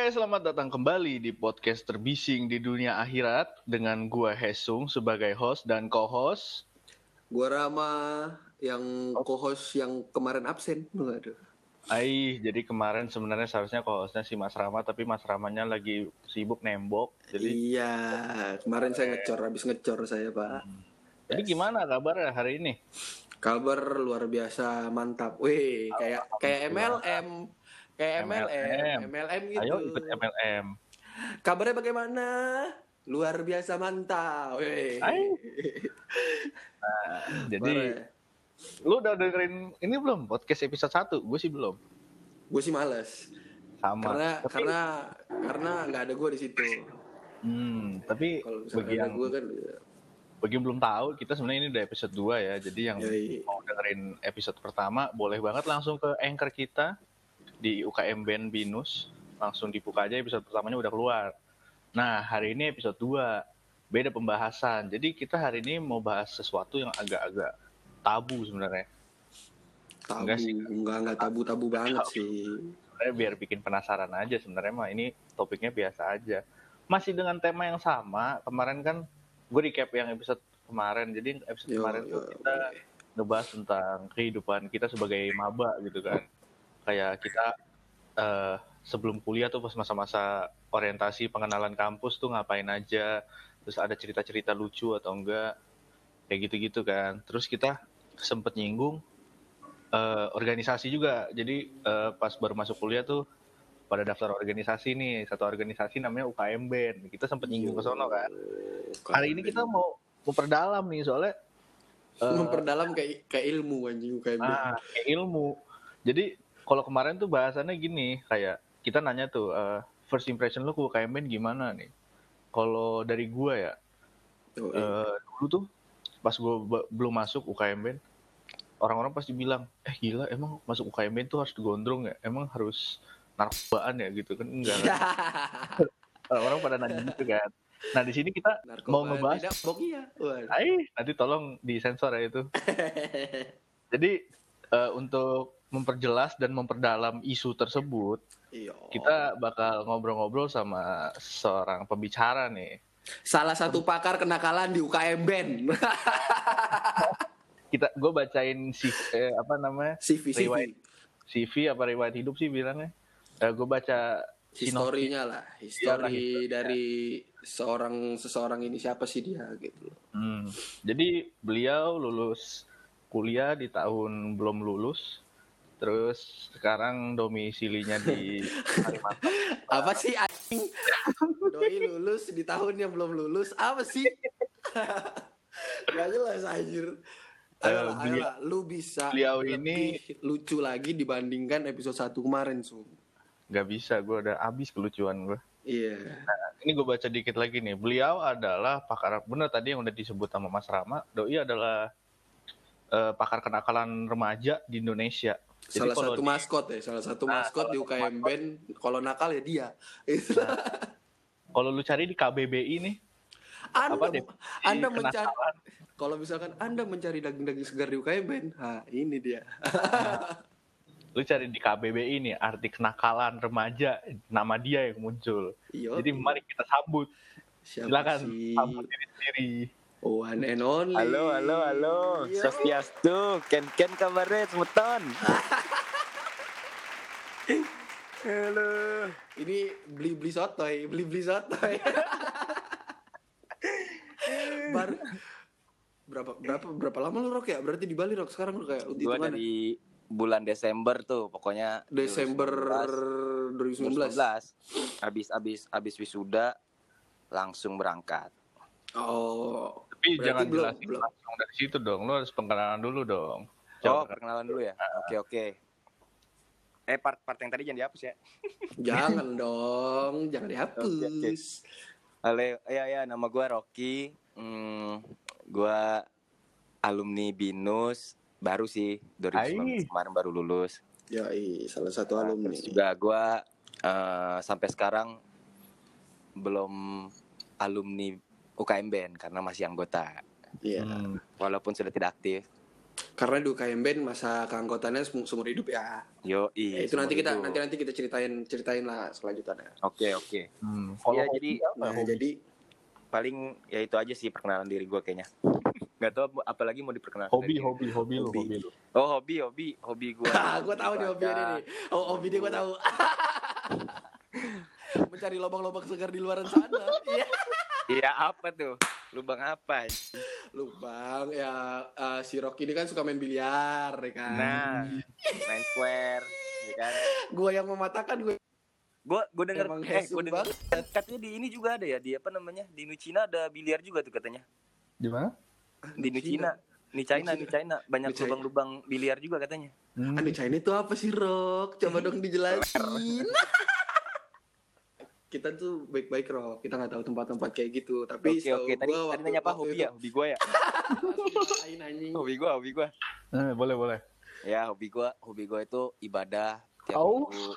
Oke, selamat datang kembali di podcast terbising di dunia akhirat dengan gua Hesung sebagai host dan co-host. Gua Rama yang co-host yang kemarin absen. Waduh. Ai, jadi kemarin sebenarnya seharusnya co-hostnya si Mas Rama, tapi Mas Ramanya lagi sibuk nembok. Jadi, Iya, kemarin saya ngecor, habis ngecor saya, Pak. jadi gimana kabarnya hari ini? Kabar luar biasa mantap. Wih, kayak kayak MLM. Kayak MLM, MLM gitu. Ayo ikut MLM. Kabarnya bagaimana? Luar biasa mantap. Nah, jadi lu udah dengerin ini belum podcast episode 1? Gue sih belum. gue sih males. Sama. Karena Tapi- karena karena nggak ada gue di situ. Hmm, tapi Kalau bagi misalnya yang gue kan bagi yang belum tahu, kita sebenarnya ini udah episode 2 ya. Jadi yang Yoi. mau dengerin episode pertama, boleh banget langsung ke anchor kita di UKM Band Binus. Langsung dibuka aja episode pertamanya udah keluar. Nah, hari ini episode 2. Beda pembahasan. Jadi kita hari ini mau bahas sesuatu yang agak-agak tabu sebenarnya. tabu, Enggak sih. enggak enggak tabu-tabu banget sih. Sebenarnya biar bikin penasaran aja sebenarnya mah ini topiknya biasa aja. Masih dengan tema yang sama, kemarin kan gue recap yang episode kemarin. Jadi episode Yo, kemarin tuh yo, kita ngebahas tentang kehidupan kita sebagai maba gitu kan. Kayak kita eh, sebelum kuliah tuh pas masa-masa orientasi pengenalan kampus tuh ngapain aja, terus ada cerita-cerita lucu atau enggak, kayak gitu-gitu kan. Terus kita sempet nyinggung eh, organisasi juga. Jadi eh, pas baru masuk kuliah tuh pada daftar organisasi nih, satu organisasi namanya UKM Band. Kita sempet nyinggung ke sono kan. Hari ini kita mau memperdalam nih soalnya eh, memperdalam kayak kayak ilmu anjing kayak Ah, kayak ilmu. Jadi kalau kemarin tuh bahasannya gini, kayak kita nanya tuh eh, first impression lu ke UKM Band gimana nih? Kalau dari gua ya, Oh, eh, dulu tuh pas gua belum masuk UKM Band, orang-orang pasti bilang, eh gila emang masuk UKM Band tuh harus gondrong ya? Emang harus narkobaan ya gitu kan? Enggak. kan? Orang-orang pada nanya gitu kan. Nah di sini kita mau ngebahas Tidak, iya. Ay, nanti tolong disensor ya itu. Jadi eh, untuk memperjelas dan memperdalam isu tersebut, Iya. kita bakal ngobrol-ngobrol sama seorang pembicara nih. salah satu pakar kenakalan di UKM Band. Kita, gue bacain si eh, apa namanya CV CV. Riwayat. CV apa riwayat hidup sih bilangnya. Eh, gue baca. Historinya lah, Iyalah, histori historinya. dari seorang seseorang ini siapa sih dia gitu. Hmm. Jadi beliau lulus kuliah di tahun belum lulus, terus sekarang domisilinya di Kalimantan. Apa sih anjing? Doi lulus di tahun yang belum lulus. Apa sih? Gak jelas anjir. Ayolah, beliau- ayolah, lu bisa beliau lebih ini- lucu lagi dibandingkan episode 1 kemarin, Sum. Gak bisa, gue udah habis kelucuan gue. Iya. Ini gue baca dikit lagi nih. Beliau adalah pakar, bener tadi yang udah disebut sama Mas Rama, Doi adalah eh, pakar kenakalan remaja di Indonesia. Jadi salah kalau satu di- maskot ya, salah satu Nah, maskot di UKM maskot. Band. Kalau nakal ya dia. Itu. Kalau lu cari di KBBI nih, Anda, apa deh? Anda mencari kalau misalkan Anda mencari daging-daging segar di UKM Band, ha ini dia. lu cari di KBBI nih arti kenakalan remaja, nama dia yang muncul. Iya. Jadi mari kita sambut. Siapa Silakan sih? sambut diri sendiri. One and only. Halo, halo, halo. Iya. Swastiastu, Ken Ken kabarnya semeton. halo. Ini beli beli sotoy, beli beli sotoy. Baru berapa berapa berapa lama lu rok ya? Berarti di Bali rok sekarang lu kayak Gua hitungannya. dari bulan Desember tuh, pokoknya Desember 2019. 2019. Habis habis habis wisuda langsung berangkat. Oh. Tapi jangan belum- jelasin belum. langsung dari situ dong. Lu harus pengenalan dulu dong. Oh, Coba. perkenalan dulu ya. Oke, oke. Eh, part-part yang tadi jangan dihapus ya. Jangan dong, jangan dihapus. Halo, ya ya nama gua Rocky. Hmm, gua alumni Binus baru sih 2019 Hai. kemarin baru lulus. Ya, salah satu Nah, alumni. terus juga gue sampai sekarang belum alumni UKM Band karena masih anggota Iya. Hmm. walaupun sudah tidak aktif Karena di UKM Band masa keanggotaannya seumur hidup ya. Yo, Ya, itu nanti kita nanti nanti kita ceritain ceritain lah selanjutnya. Oke, oke. Hmm, kalau Iya, hobi jadi- apa? Nah, Hobi? jadi Paling ya itu aja sih perkenalan diri gue kayaknya. Gak tau apalagi mau diperkenalkan. hobi, hobi, hobi lu, Hobi. hobi lu. Oh, hobi, hobi, hobi gue. gue tahu nih hobi ini nih. Oh, hobi dia gue tahu. Mencari lubang-lubang segar di luar sana. Iya. Iya, apa tuh? Lubang apa? Lubang ya eh, si Rocky ini kan suka main biliar ya kan. Nah, main square, ya kan? Gue yang mematahkan gue. Gue gue denger, Emang eh, gue denger katanya di ini juga ada ya, di apa namanya? Di Nucina ada biliar juga tuh katanya. Di mana? Di Nucina. Di China, di China banyak lubang-lubang biliar juga katanya. Hmm. Anu China itu apa sih Rock? Coba dong dijelasin. kita tuh baik-baik Rock, kita nggak tahu tempat-tempat kayak gitu. Tapi Oke, oke. Tadi, tadi nanya apa? Hobi ya? Hobi gue ya? Hobi gue, hobi gue. Eh, boleh, boleh. Ya, hobi gue, hobi gue itu ibadah tiap Oh. minggu.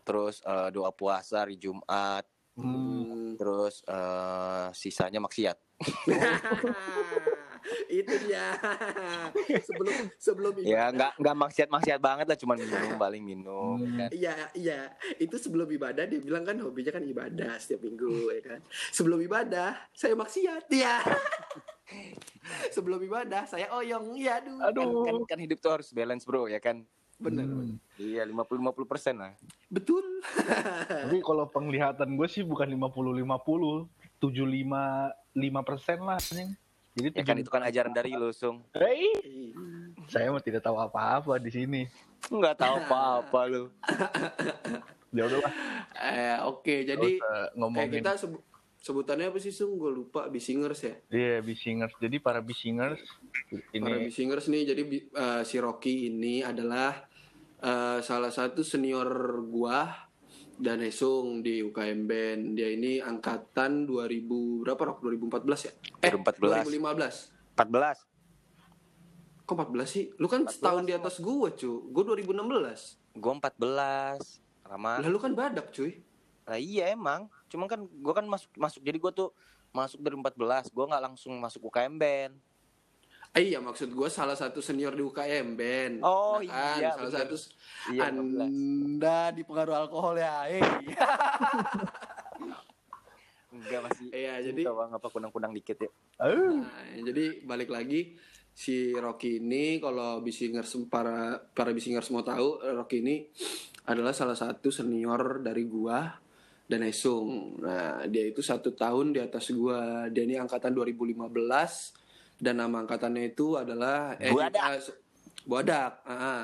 Terus eh, doa puasa hari Jumat, Hmm. Hmm. terus eh, sisanya maksiat. itu dia. sebelum sebelum Ya, ibadah. nggak nggak maksiat-maksiat banget lah, cuman minum paling minum. Hmm. kan. Iya, iya. Itu sebelum ibadah dia bilang kan hobinya kan ibadah setiap minggu ya kan. Sebelum ibadah saya maksiat ya. sebelum ibadah saya oyong. Iya, aduh. Kan, Aduh. kan, kan hidup tuh harus balance bro, ya kan? Bener. Hmm. Iya, 50-50 persen lah. Betul. Tapi kalau penglihatan gue sih bukan 50-50, 75 5 persen lah. anjing. Jadi Ya kan itu kan ajaran dari lu, Sung. Hei, saya mah tidak tahu apa-apa di sini. Nggak tahu apa-apa lu. Ya udahlah, Eh, oke, nggak jadi eh, ngomongin. kita sebu- sebutannya apa sih Sung? Gue lupa Bisingers ya. Iya, Bisingers. Jadi para Bisingers Para ini Bisingers nih jadi eh, si Rocky ini adalah eh, salah satu senior gua dan Hesung di UKM Band. Dia ini angkatan 2000 berapa Rok? 2014 ya? Eh, 2014. 2015. 14. Kok 14 sih? Lu kan 14 setahun di atas gua, cu. Gua 2016. Gue 14. Rama. Lah lu kan badak, cuy. Lah iya emang. Cuman kan gue kan masuk masuk jadi gue tuh masuk dari 14. Gue nggak langsung masuk UKM band. Eh, iya maksud gua salah satu senior di UKM Band. Oh, Nah kan, iya, salah bener. satu Iya 14. Anda dipengaruhi alkohol ya. Eh. Enggak masih. Iya, jadi apa kunang-kunang dikit ya. Nah, jadi balik lagi si Rocky ini kalau Bisingers para para Bisingers mau tahu Rocky ini adalah salah satu senior dari gua dan Esung. Nah, dia itu satu tahun di atas gua. Dia ini angkatan 2015 dan nama angkatannya itu adalah eh, Buadak. se- Buadak. ah, ah.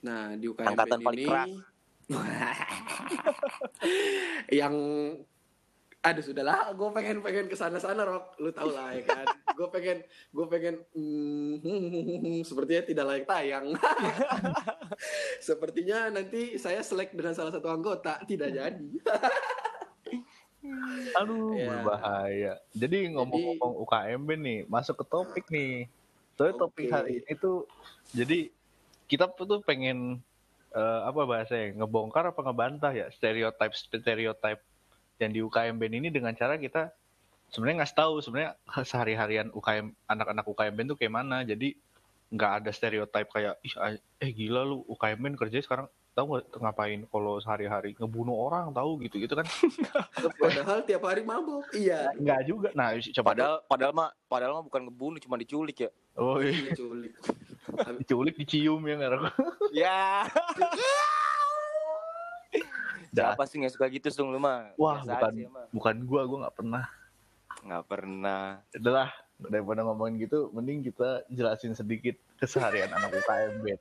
Nah, di UKM Angkatan paling ini keras. yang aduh sudahlah gue pengen pengen ke sana sana Rock lu tau lah ya kan gue pengen gue pengen hmm, sepertinya tidak layak tayang sepertinya nanti saya selek dengan salah satu anggota tidak jadi aduh, Iya. berbahaya. Jadi ngomong-ngomong UKMB nih, masuk ke topik nih. Soalnya topik Oke. hari ini tuh, jadi kita tuh pengen eh, apa bahasanya ngebongkar apa ngebantah ya stereotip stereotip yang di UKM Band ini dengan cara kita sebenarnya ngasih tahu sebenarnya sehari-harian UKM anak-anak UKM Band tuh kayak mana jadi nggak ada stereotip kayak ih eh gila lu UKM Band kerjanya sekarang tahu nggak ngapain kalau sehari-hari ngebunuh orang tahu gitu gitu kan padahal tiap hari mabuk iya nggak juga nah coba Padahal padahal mah padahal mah bukan ngebunuh cuma diculik ya. oh iya. diculik diculik dicium ya nggak Ya. Siapa sih nggak suka gitu Sung lu mah? Wah, Biasa bukan. aja, mah. bukan gua gua nggak pernah Nggak pernah. adalah daripada ngomongin gitu mending kita jelasin sedikit keseharian anak UKM Band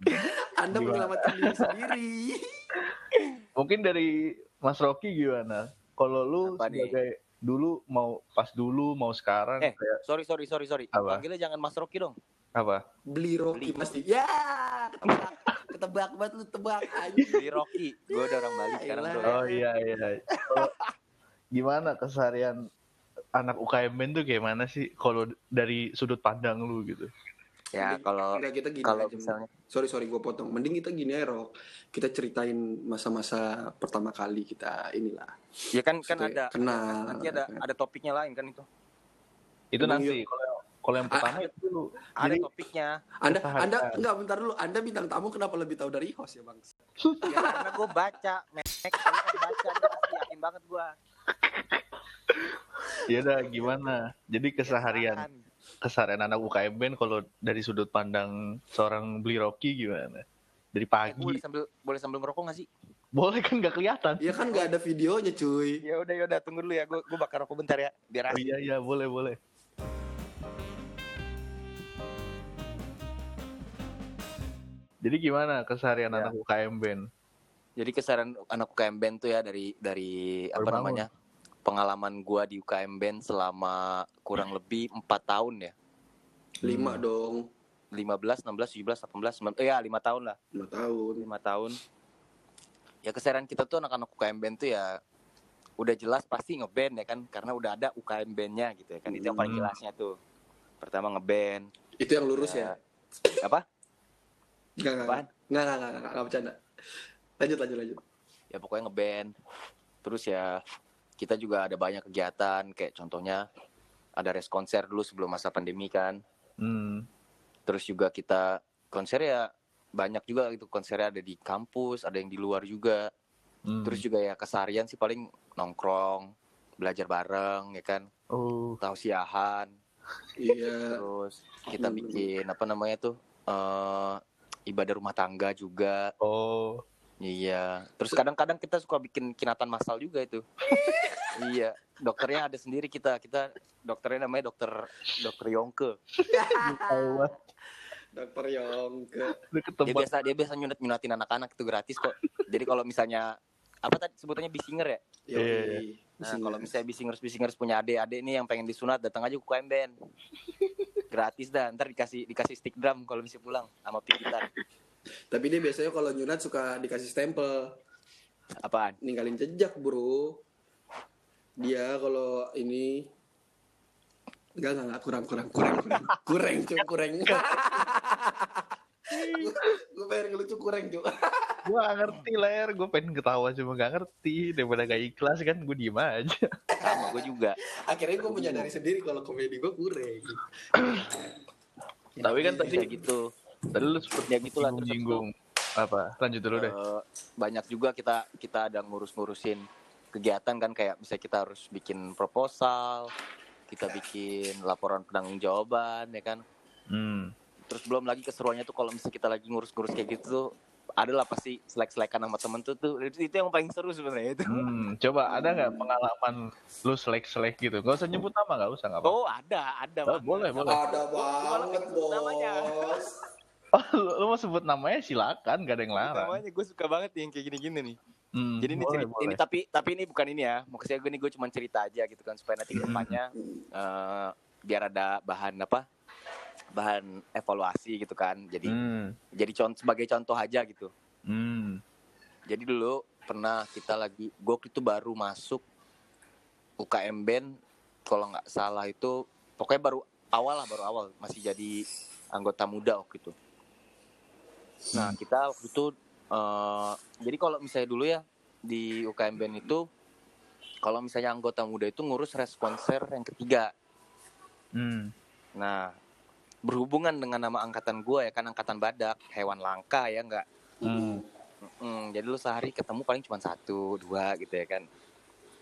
anda Gimana? menyelamatkan diri sendiri mungkin dari Mas Rocky gimana kalau lu Apa nih? sebagai dulu mau pas dulu mau sekarang Eh, kayak sorry sorry sorry sorry. Apa? Panggilnya jangan Mas Rocky dong. apa beli Rocky Beli. pasti ya ketebak ketebak banget lu tebak aja Beli Rocky. Gue udah orang Bali sekarang bro. oh iya iya Kalau gimana keseharian anak UKM Band tuh kayak mana sih kalau dari sudut pandang lu gitu Ya kalau Enggak, kita gini kalau aja misalnya sorry sorry gue potong mending kita gini ya Rok kita ceritain masa-masa pertama kali kita inilah ya kan kan Maksudnya ada kenal, nanti ada kan. ada topiknya lain kan itu. itu Emang nanti yuk. kalau Kalau yang pertama itu lu Ada Jadi- topiknya. Anda. Anda enggak bentar dulu. Anda bintang tamu kenapa lebih tahu dari host ya, Bang? Ya karena gue baca, mek. Kan baca yakin banget gue. ya udah gimana? Jadi keseharian keseharian anak UKM band kalau dari sudut pandang seorang beli Rocky gimana? Dari Eh, pagi. boleh sambil boleh sambil ngerokok gak sih? Boleh kan nggak kelihatan? Iya kan nggak ada videonya, cuy. Ya udah ya udah tunggu dulu ya. Gue gue bakar rokok bentar ya. Biar Oh, iya iya boleh boleh. Jadi gimana keseharian Ya. anak UKM band? Jadi kesaran anak UKM Band tuh ya dari dari apa Baru bangun. namanya pengalaman gua di UKM Band selama kurang lebih empat tahun ya. Lima dong. 15, 16, 17, 18, 19, eh, ya lima tahun lah. Lima tahun. lima tahun. Ya kesaran kita tuh anak-anak UKM Band tuh ya udah jelas pasti ngeband ya kan karena udah ada UKM Bandnya gitu ya kan itu yang paling Hmm. jelasnya tuh. Pertama ngeband. Itu yang lurus ya? Apa? Enggak? Enggak, enggak, enggak, enggak, enggak bercanda. Lanjut, lanjut, lanjut. ya pokoknya ngeband terus ya kita juga ada banyak kegiatan kayak contohnya ada res konser dulu sebelum masa pandemi kan Hmm. terus juga kita konser ya banyak juga gitu konsernya ada di kampus ada yang di luar juga hmm. terus juga ya keseharian sih paling nongkrong belajar bareng ya kan oh tausiahan Iya. terus kita Hmm. bikin apa namanya tuh eh ibadah rumah tangga juga oh Iya, terus kadang-kadang kita suka bikin kinatan massal juga itu. iya, dokternya ada sendiri kita. Kita dokternya namanya dokter dokter Yongke. Dokter Yongke. Dia tempat biasa dia biasa nyunat nyunatin anak-anak itu gratis kok. Jadi kalau misalnya apa tadi sebutannya bisinger ya? Iya, Nah, kalau misalnya bisingers bisingers punya adik-adik nih yang pengen disunat datang aja ke UKM Band. Gratis dah, ntar dikasih dikasih stick drum kalau misalnya pulang sama pick gitar. Tapi dia biasanya kalau nyunat suka dikasih stempel. Apaan? Ninggalin jejak, bro. Dia kalau ini... Enggak, enggak, enggak. Kurang, kurang, kurang, kurang. Kurang, cuy, kurang. gue pengen ngelucu kurang, cuy. gue gak ngerti ler gue pengen ketawa cuma gak ngerti daripada gak ikhlas kan gue diem aja Sama gue juga. Akhirnya gue menyadari sendiri kalau komedi gue kurang. tapi kan tadi gitu. Tadi lu seperti Ya gitulah, terus jinggung apa lanjut dulu deh Eh, banyak juga kita kita ada ngurus-ngurusin kegiatan kan kayak bisa kita harus bikin proposal, kita bikin laporan penanggung-jawaban ya kan. hmm. Terus belum lagi keseruannya tuh kalau misalnya kita lagi ngurus-ngurus kayak gitu tuh adalah pasti selek-selekan sama temen tuh tuh itu yang paling seru sebenarnya itu. Hmm, coba ada nggak pengalaman lu selek-selek gitu? Gak usah nyebut nama, gak usah nggak apa. Oh ada ada Oh, banget. boleh, boleh. Ada banget, sebut namanya. Oh, lu, lu mau sebut namanya silakan, gak ada yang larang. Namanya gue suka banget yang kayak gini-gini nih. Hmm, Jadi ini, boleh, cerita, boleh. ini tapi tapi ini bukan ini ya. Maksudnya gue nih gue cuma cerita aja gitu kan supaya nanti ke depannya eh, biar ada bahan apa? Bahan evaluasi gitu kan. Jadi Hmm, jadi contoh sebagai contoh aja gitu. hmm, Jadi dulu pernah kita lagi gue waktu itu baru masuk UKM band kalau nggak salah itu pokoknya baru awal lah baru awal masih jadi anggota muda waktu itu. Nah kita waktu itu eh, jadi kalau misalnya dulu ya di UKM band itu kalau misalnya anggota muda itu ngurus res konser yang ketiga. hmm. Nah berhubungan dengan nama angkatan gue ya kan angkatan badak hewan langka ya nggak Hmm, Mm, jadi lu sehari ketemu paling cuma satu, dua gitu ya kan.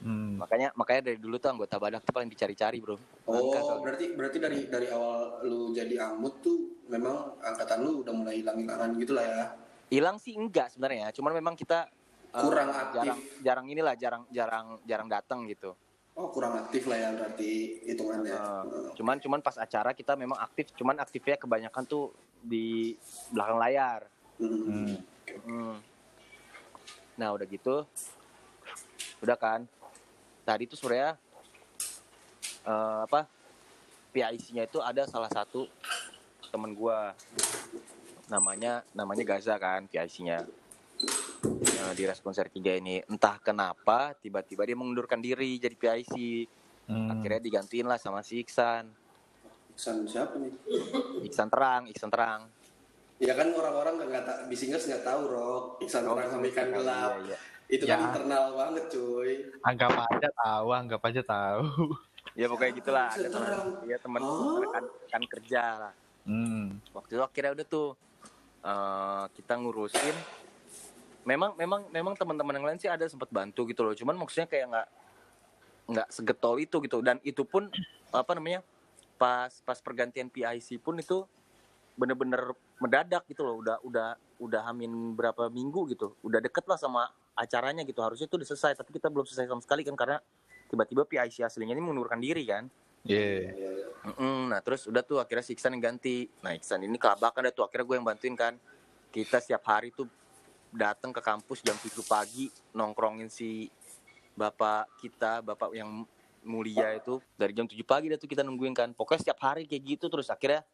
Hmm. Makanya makanya dari dulu tuh anggota badak tuh paling dicari-cari, Bro. Oh, soalnya. berarti berarti dari dari awal lu jadi amut tuh memang angkatan lu udah mulai hilang-hilangan gitu lah ya. Hilang sih enggak sebenarnya, cuman memang kita eh, Kurang aktif. Jarang jarang inilah, jarang jarang jarang datang gitu. Oh, kurang aktif lah ya berarti hitungannya. Eh, Hmm. cuman cuman pas acara kita memang aktif, cuman aktifnya kebanyakan tuh di belakang layar. Hmm. Hmm. Nah, udah gitu. Udah kan. Tadi tuh sebenarnya eh, apa? PIC-nya itu ada salah satu temen gua namanya namanya Gaza kan PIC-nya Nah, di respon seri 3 ini entah kenapa tiba-tiba dia mengundurkan diri jadi PIC Hmm. akhirnya digantiin lah sama si Iksan Iksan siapa nih? Iksan terang Iksan terang Ya kan orang-orang nggak nggak ta- bisingers nggak tahu Rok. Iksan orang sama ikan gelap. Iya, iya. Itu Ya. kan internal banget cuy. Anggap aja tahu, anggap aja tahu. ya pokoknya gitulah ada teman ya teman Oh. rekan rekan kerja lah Hmm. waktu itu akhirnya udah tuh eh, kita ngurusin memang memang memang teman-teman yang lain sih ada sempat bantu gitu loh cuman maksudnya kayak nggak nggak segetol itu gitu dan itu pun apa namanya pas pas pergantian PIC pun itu bener-bener mendadak gitu loh udah udah udah hamin berapa minggu gitu udah deket lah sama acaranya gitu harusnya itu udah selesai tapi kita belum selesai sama sekali kan karena tiba-tiba PIC aslinya ini mengundurkan diri kan Yeah. Mm-mm, nah terus udah tuh akhirnya si Iksan yang ganti. Nah Iksan ini kelabakan dah tuh akhirnya gue yang bantuin kan. Kita setiap hari tuh datang ke kampus jam 7 pagi nongkrongin si bapak kita, bapak yang mulia itu dari jam 7 pagi dah tuh kita nungguin kan. Pokoknya setiap hari kayak gitu terus akhirnya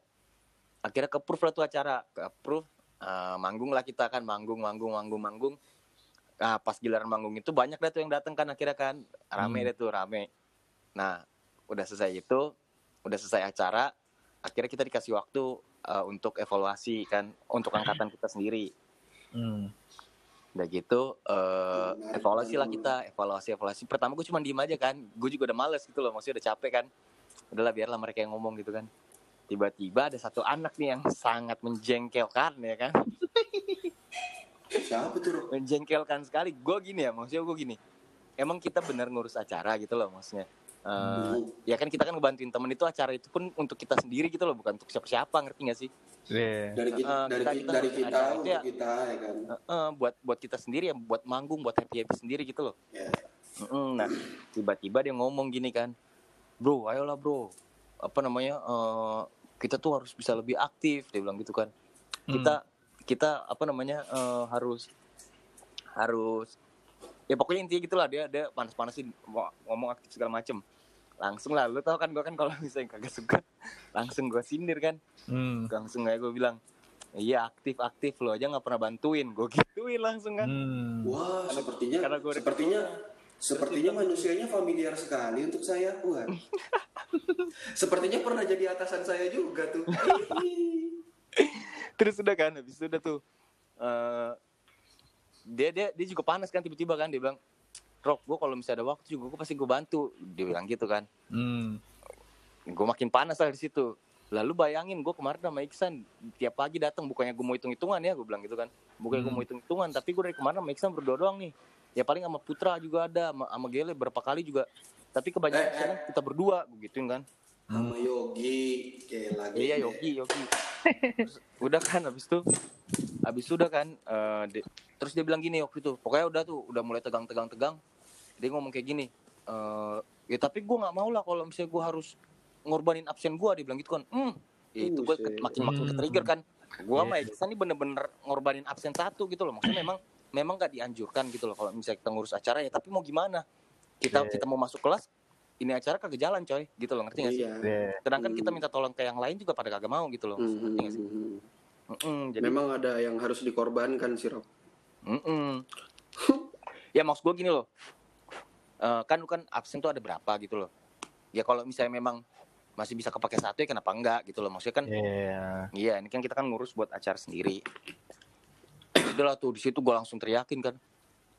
akhirnya ke approve lah tuh acara. Ke approve eh, manggung lah kita kan manggung manggung manggung manggung. Nah pas giliran manggung itu banyak dah tuh yang datang kan akhirnya kan rame Hmm. deh tuh rame. Nah udah selesai itu udah selesai acara akhirnya kita dikasih waktu uh, untuk evaluasi kan untuk angkatan kita sendiri Hmm. udah gitu uh, evaluasi lah kita evaluasi evaluasi pertama gue cuma diem aja kan gue juga udah males gitu loh maksudnya udah capek kan udahlah biarlah mereka yang ngomong gitu kan tiba-tiba ada satu anak nih yang sangat menjengkelkan ya kan Siapa tuh? Rok? menjengkelkan sekali gue gini ya maksudnya gue gini emang kita benar ngurus acara gitu loh maksudnya Eh, Hmm. ya kan kita kan ngebantuin temen itu acara itu pun untuk kita sendiri gitu loh bukan untuk siapa-siapa ngerti gak sih Yeah. Dari kita, Eh, dari kita- kita, kita dari kita untuk ya. kita ya kan. Heeh, buat buat kita sendiri ya buat manggung buat happy happy sendiri gitu loh Ya. Mm-mm, nah tiba-tiba dia ngomong gini kan bro ayolah bro apa namanya eh, kita tuh harus bisa lebih aktif dia bilang gitu kan kita kita apa namanya eh, harus harus ya pokoknya intinya gitulah dia dia panas-panasin mau ngomong aktif segala macem langsung lah lu tau kan gue kan kalau misalnya kagak suka langsung gue sindir kan Hmm. langsung aja gue bilang iya aktif aktif lo aja nggak pernah bantuin gue gituin langsung kan Hmm. Wah, Karena- sepertinya karena gua udah sepertinya sepertinya manusianya familiar sekali untuk saya, Wan. sepertinya pernah jadi atasan saya juga tuh. Terus udah kan habis itu udah tuh eh, dia dia dia juga panas kan tiba-tiba kan dia bilang Rok, gue kalau misalnya ada waktu juga gue pasti gue bantu. Dia bilang gitu kan. Hmm. Gue makin panas lah di situ. Lalu bayangin gue kemarin sama Iksan tiap pagi datang bukannya gue mau hitung hitungan ya gue bilang gitu kan. Bukannya gue Hmm. mau hitung hitungan tapi gue dari kemarin sama Iksan berdua doang nih. Ya paling sama Putra juga ada, sama, sama Gele berapa kali juga. Tapi kebanyakan Eh, eh. kita berdua, gue gituin kan. Sama Yogi, kayak lagi. Iya Yogi, Yogi. Terus, udah kan habis itu habis itu udah kan eh, di- terus dia bilang gini waktu itu pokoknya udah tuh udah mulai tegang-tegang tegang dia ngomong kayak gini eh ya tapi gue nggak mau lah kalau misalnya gue harus ngorbanin absen gue dia bilang gitu kan. Hmm. Ya itu gue makin makin ke trigger kan. Gue sama Iksan ini bener-bener ngorbanin absen satu gitu loh. Maksudnya memang memang gak dianjurkan gitu loh kalau misalnya kita ngurus acara ya tapi mau gimana? Kita Iya. kita mau masuk kelas ini acara kagak jalan coy gitu loh ngerti gak sih Iya. Yeah. sedangkan kita Hmm. minta tolong ke yang lain juga pada kagak mau gitu loh Hmm, ngerti gak sih hmm, hmm. Mm-mm, jadi Memang ada yang harus dikorbankan sih, Rob. mm-mm. ya maksud gue gini loh Eh, kan lu kan absen tuh ada berapa gitu loh ya kalau misalnya memang masih bisa kepake satu ya kenapa enggak gitu loh maksudnya kan Yeah. iya ini kan kita kan ngurus buat acara sendiri udah lah tuh di situ gue langsung teriakin kan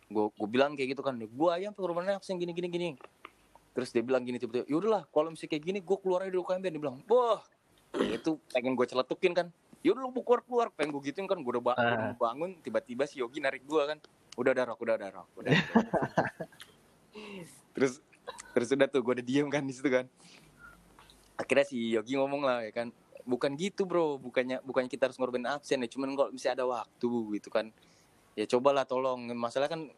gue gue bilang kayak gitu kan gue ayam pengorbanan absen gini gini gini terus dia bilang gini tiba-tiba yaudah lah kalau misalnya kayak gini gue keluar aja dari UKM. Dia bilang wah itu pengen gue celetukin kan. Yaudah lu keluar keluar pengen gue gituin kan gue udah ba- Ah. udah mau bangun tiba-tiba si Yogi narik gue kan. Udah ada rok udah udah, udah. terus terus udah tuh gue udah diem kan di situ kan. Akhirnya si Yogi ngomong lah ya kan. Bukan gitu bro. Bukannya bukannya kita harus ngorbanin absen ya. Cuman kalau misalnya ada waktu gitu kan. Ya cobalah tolong. Masalah kan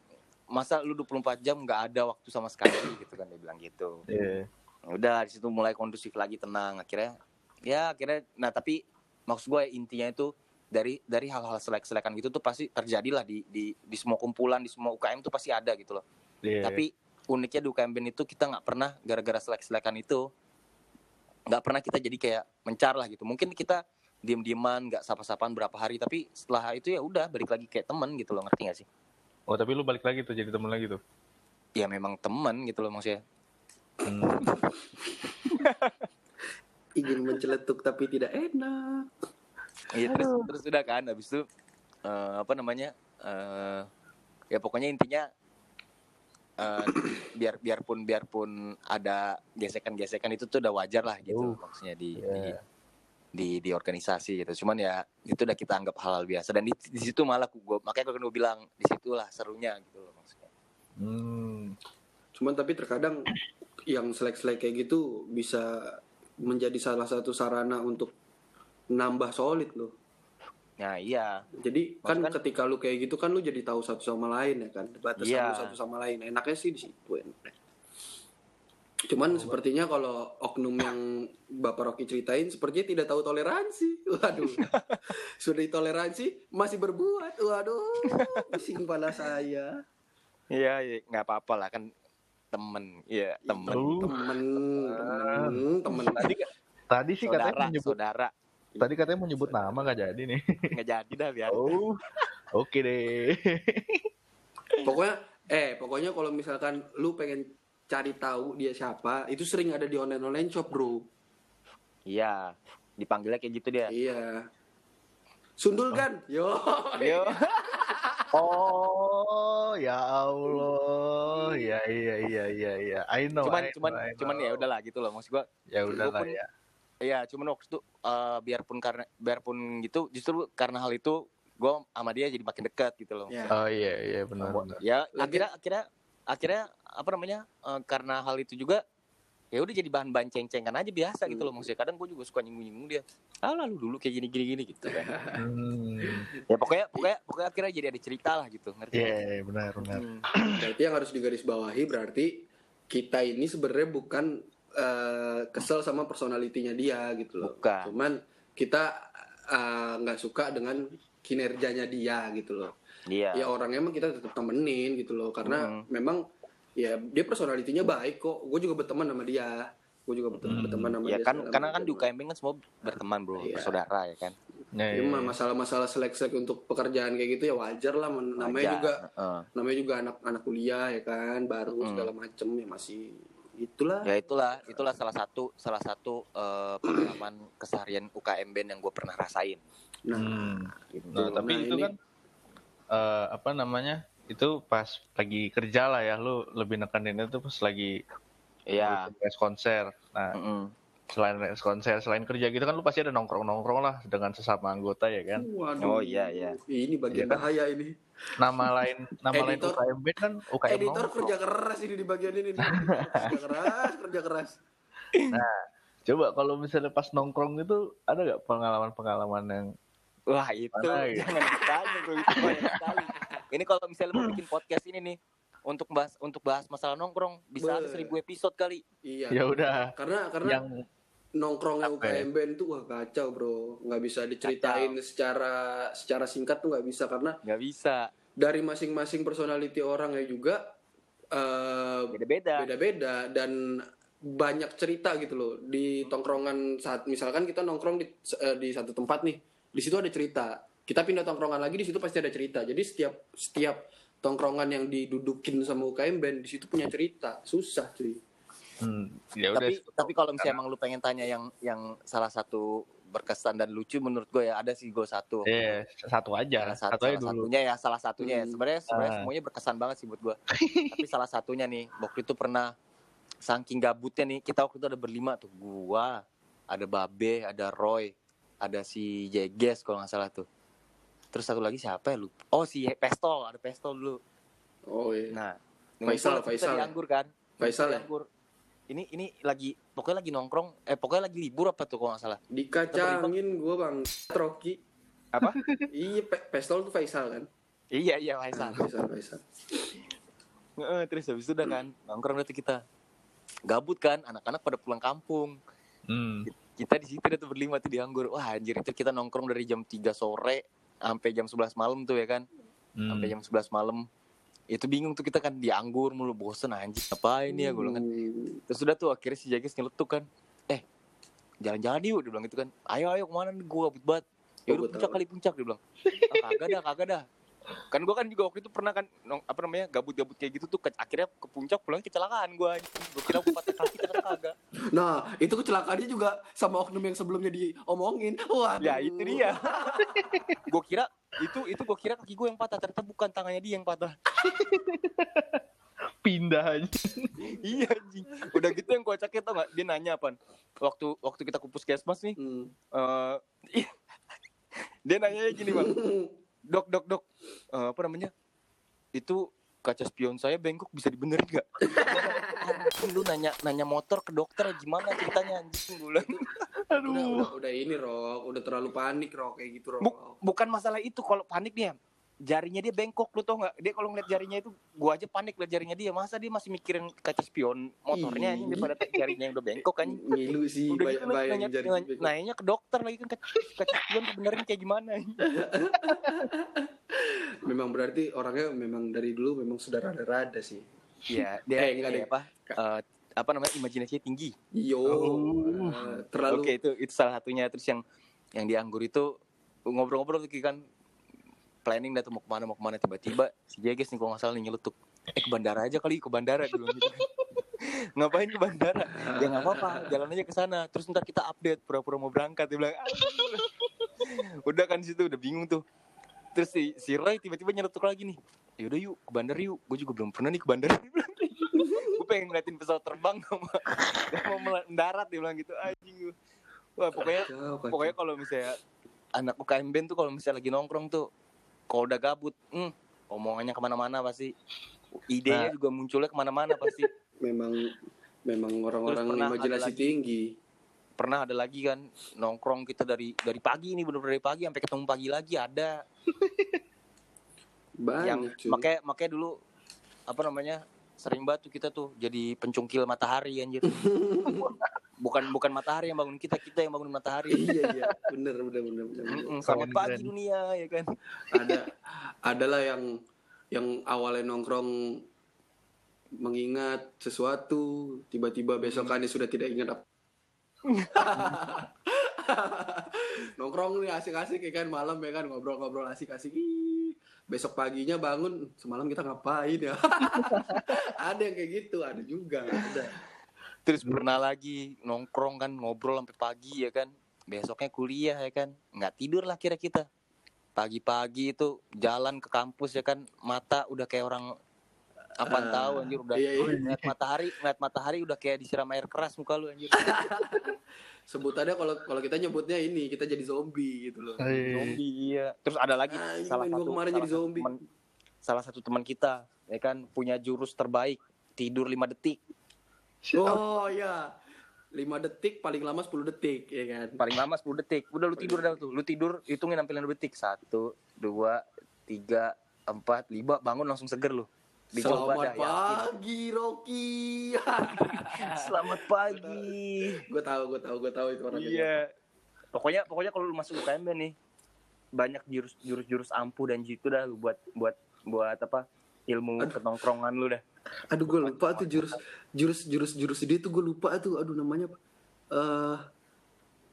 masa lu 24 jam nggak ada waktu sama sekali? Gitu kan dia bilang gitu. Yeah. Ya udah di situ mulai kondusif lagi tenang. Akhirnya ya akhirnya nah tapi maksud gue intinya itu dari dari hal-hal selek-selekan gitu tuh pasti terjadilah di di di semua kumpulan di semua UKM tuh pasti ada gitu loh. Yeah. tapi uniknya di UKM Band itu kita nggak pernah gara-gara selek-selekan itu nggak pernah kita jadi kayak mencar lah gitu. Mungkin kita diem-dieman nggak sapa-sapaan berapa hari tapi setelah itu ya udah balik lagi kayak temen gitu loh ngerti gak sih Oh tapi lu balik lagi tuh jadi temen lagi tuh. ya memang temen gitu loh maksudnya Hmm. Ingin menceletuk tapi tidak enak. Iya terus terus udah kan habis itu eh, apa namanya eh ya pokoknya intinya eh, biar biarpun biarpun ada gesekan-gesekan itu tuh udah wajar lah gitu Uh, maksudnya di, Iya. di di di organisasi gitu cuman ya itu udah kita anggap hal, -hal biasa dan di, di situ malah gue makanya gue bilang di situlah serunya gitu loh maksudnya Hmm. Cuman tapi terkadang yang selek-selek kayak gitu bisa menjadi salah satu sarana untuk nambah solid loh. nah iya Jadi kan Maksudnya- ketika lu kayak gitu kan lu jadi tahu satu sama lain ya kan, batasan Iya. lu satu sama lain. Enaknya sih di situ. enak. Cuman sepertinya kalau oknum yang Bapak Rocky ceritain sepertinya tidak tahu toleransi. Waduh. Sudah ditoleransi masih berbuat. Waduh. Pusing kepala saya. iya iya, nggak apa-apa lah kan temen iya temen Uh, Temen, temen, temen. tadi tadi sih katanya saudara menyebut saudara tadi katanya mau nyebut nama nggak jadi nih. nggak jadi dah biar Oh. Oke deh. Pokoknya eh pokoknya kalau misalkan lu pengen cari tahu dia siapa, itu sering ada di online online shop, Bro. iya dipanggilnya kayak gitu dia Iya. Sundul kan? Yo. Yo. Oh, ya Allah. Ya iya iya iya iya. I know. cuman I know, cuman I know. cuman ya udahlah gitu loh maksud gua Ya udahlah pun- ya. Iya, cuman waktu itu eh, biarpun karena biarpun gitu, justru karena hal itu gue sama dia jadi makin dekat gitu loh. Ya. Oh iya iya benar benar. Ya akhirnya akhirnya akhirnya apa namanya eh, karena hal itu juga ya udah jadi bahan-bahan ceng-cengan aja biasa gitu loh maksudnya. Kadang gue juga suka nyinggung-nyinggung dia. Ah lalu dulu kayak gini gini gini gitu kan. Hmm. ya pokoknya pokoknya pokoknya akhirnya jadi ada cerita lah gitu, ngerti? Iya iya, benar benar. Hmm. Berarti yang harus digarisbawahi berarti kita ini sebenarnya bukan eh, kesel sama personalitinya dia gitu loh. Bukan. Cuman kita eh, nggak suka dengan kinerjanya dia gitu loh. Iya. Ya orangnya emang kita tetap temenin gitu loh karena Hmm. memang ya dia personalitinya baik kok. Gue juga berteman sama dia. Gue juga berteman, Hmm. berteman sama Ya dia. kan karena kan di UKMB kan semua berteman bro, Iya. bersaudara ya kan. Ya, Ya, mah masalah-masalah selek-selek untuk pekerjaan kayak gitu ya wajar lah namanya Wajar. juga Heeh. namanya juga anak-anak kuliah ya kan baru Hmm. segala macem ya masih itulah ya itulah itulah salah satu salah satu eh, pengalaman keseharian UKM band yang gue pernah rasain nah Hmm. gitu. Nah, tapi Nah, itu ini- kan eh, apa namanya? Itu pas lagi kerja lah ya, lu lebih nekaninnya tuh pas lagi Iya. press konser. Nah, Mm-mm. selain press konser, selain kerja gitu kan lu pasti ada nongkrong-nongkrong lah dengan sesama anggota ya kan. Oh, waduh iya, iya. ini bagian kan? bahaya ini Nama lain nama lain Editor- UKM band kan UKM editor nongkrong. kerja keras ini di bagian ini nih. kerja keras kerja keras Coba kalau misalnya pas nongkrong itu ada gak pengalaman-pengalaman yang wah itu Mana ya? jangan ditanya bro. Itu banyak sekali. Ini kalau misalnya mau bikin podcast ini nih untuk bahas untuk bahas masalah nongkrong bisa ada Be- seribu episode kali. Iya. Ya udah. Karena karena yang nongkrongnya ya? UKM band tuh wah kacau bro. Nggak bisa diceritain secara secara singkat tuh nggak bisa karena nggak bisa. dari masing-masing personality orangnya juga eh, beda-beda. beda-beda. Dan banyak cerita gitu loh di tongkrongan saat misalkan kita nongkrong di eh, di satu tempat nih di situ ada cerita. Kita pindah tongkrongan lagi di situ pasti ada cerita. Jadi setiap setiap tongkrongan yang didudukin sama UKM band di situ punya cerita. Susah cuy. Hmm, ya udah tapi tapi kalau misalnya emang lu pengen tanya yang yang salah satu berkesan dan lucu menurut gue ya ada sih gue satu. Eh satu aja. Salah, satu, satu aja salah dulu. satunya ya salah satunya ya. Hmm. sebenarnya sebenarnya Ah. semuanya berkesan banget sih buat gue. Tapi salah satunya nih waktu itu pernah saking gabutnya nih kita waktu itu ada berlima tuh. Gua ada Babe ada Roy ada si Jeges kalau nggak salah tuh. Terus satu lagi siapa ya? Lu oh si Pestol ada Pestol dulu. Oh iya. Nah Faisal, Faisal. di anggur kan? Faisal ya? anggur. Ini ini lagi pokoknya lagi nongkrong eh pokoknya lagi libur apa tuh kalau nggak salah? Dikacangin gue bang. Rocky apa? Iya Pe- pestol tuh Faisal kan? Iya iya Faisal. Faisal Faisal. Heeh, terus habis itu udah kan nongkrong nanti kita gabut kan anak-anak pada pulang kampung. Hmm. Kita di situ tuh berlima tuh di anggur. Wah anjir itu kita nongkrong dari jam 3 sore sampai jam 11 malam tuh ya kan? Hmm. sampai jam 11 malam. Itu bingung tuh kita kan di anggur mulu bosen anjir apa ini ya gue kan. Hmm. terus udah tuh akhirnya si Jagis nyeletuk kan. Eh jalan-jalan yuk dia bilang gitu kan. Ayo ayo ke mana nih? Gue gabut banget. Ya Oh, udah puncak tahu. kali puncak dia bilang. Ah, kagak dah kagak dah kan gue kan juga waktu itu pernah kan nong, apa namanya gabut-gabut kayak gitu tuh ke, akhirnya ke puncak pulang kecelakaan gue gue kira gue patah kaki ternyata kagak. Nah, itu kecelakaannya juga sama oknum yang sebelumnya diomongin. Wah, ya itu dia. Gue kira itu itu gue kira kaki gue yang patah ternyata bukan tangannya dia yang patah. Pindah aja iya anjing. Udah gitu yang kocaknya tau gak dia nanya apa waktu waktu kita ke puskesmas nih Hmm. eh dia nanya gini bang dok dok dok. Eh, apa namanya? Itu kaca spion saya bengkok bisa dibenerin nggak? Anjing, lu nanya nanya motor ke dokter gimana ceritanya anjing gue bilang. Udah, aduh. udah, udah ini Rok, udah terlalu panik Rok kayak gitu Rok. Bu- bukan masalah itu. Kalau panik dia jarinya dia bengkok lu tau nggak dia kalau ngeliat jarinya itu gua aja panik liat jarinya dia masa dia masih mikirin kaca spion motornya anjing daripada jarinya yang udah bengkok kan Ngilu sih udah bay gitu bayang nanya, jari nanya, nanya ke dokter lagi kan kaca, kaca spion dibenerin kayak gimana Memang berarti orangnya memang dari dulu memang sudah rada-rada sih. Iya, dia Eh, ini enggak deh. apa? eh, apa namanya? Imajinasinya tinggi. Yo, Oh. eh, terlalu Oke, itu itu salah satunya terus yang yang di anggur itu ngobrol-ngobrol tuh kan planning dah tuh mau ke mana mau ke mana tiba-tiba si Jeges nih kalau nggak salah nih nyelutuk eh ke bandara aja kali ke bandara dulu gitu. ngapain ke bandara? Ya nggak apa-apa jalan aja ke sana. Terus ntar kita update pura-pura mau berangkat. Dia bilang udah kan situ udah bingung tuh. Terus si si Roy tiba-tiba nyelutuk lagi nih. Yaudah yuk ke bandara yuk. Gue juga belum pernah nih ke bandara. Gitu. gue pengen ngeliatin pesawat terbang sama gak mau mendarat dia bilang gitu. Anjing. Gue wah pokoknya pokoknya kalau misalnya anak UKM band tuh kalau misalnya lagi nongkrong tuh kalau udah gabut hmm, omongannya ke mana-mana pasti. Idenya juga munculnya ke mana-mana pasti. Memang memang orang-orang imajinasi tinggi. pernah ada lagi kan nongkrong kita dari dari pagi nih bener-bener dari pagi sampai ketemu pagi lagi ada. Yang Banyak cuy. makanya makanya dulu apa namanya sering banget tuh kita tuh jadi pencungkil matahari anjir bukan bukan matahari yang bangun kita kita yang bangun matahari. Iya iya, bener bener bener bener. bener. Selamat pagi keren. dunia ya kan? Ada adalah yang yang awalnya nongkrong mengingat sesuatu tiba-tiba besokannya sudah tidak ingat apa nongkrong nih asik-asik ya kan? Malam ya kan? Ngobrol-ngobrol asik-asik. Ih, besok paginya bangun semalam kita ngapain ya? Ada yang kayak gitu ada juga ada Terus pernah lagi nongkrong kan ngobrol sampai pagi ya kan. Besoknya kuliah ya kan. Nggak tidur lah kira kita. Pagi-pagi itu jalan ke kampus ya kan. Mata udah kayak orang apaan Ah, tahu anjir udah iya, iya. ngeliat matahari ngeliat matahari udah kayak disiram air keras muka lu anjir sebutannya kalau kalau kita nyebutnya ini kita jadi zombie gitu loh Eh, zombie iya terus ada lagi ini salah satu kemarin salah jadi satu zombie. teman salah satu teman kita ya kan punya jurus terbaik tidur 5 detik oh ya 5 detik paling lama 10 detik ya kan? Paling lama 10 detik. Udah lu tidur dah tuh. Lu tidur hitungin sampai 5 detik. Satu dua tiga empat lima. Bangun langsung seger lu. Dicoba Selamat dah, yakin. pagi Rocky. selamat pagi. Gue tahu, gue tahu, gue tahu itu orangnya. iya. Pokoknya pokoknya kalau lu masuk UKM nih banyak jurus jurus jurus ampuh dan jitu dah lu buat buat buat apa ilmu ketongkrongan lu dah Aduh gue lupa tuh jurus jurus jurus jurus dia tuh gue lupa tuh. Aduh namanya apa? Eh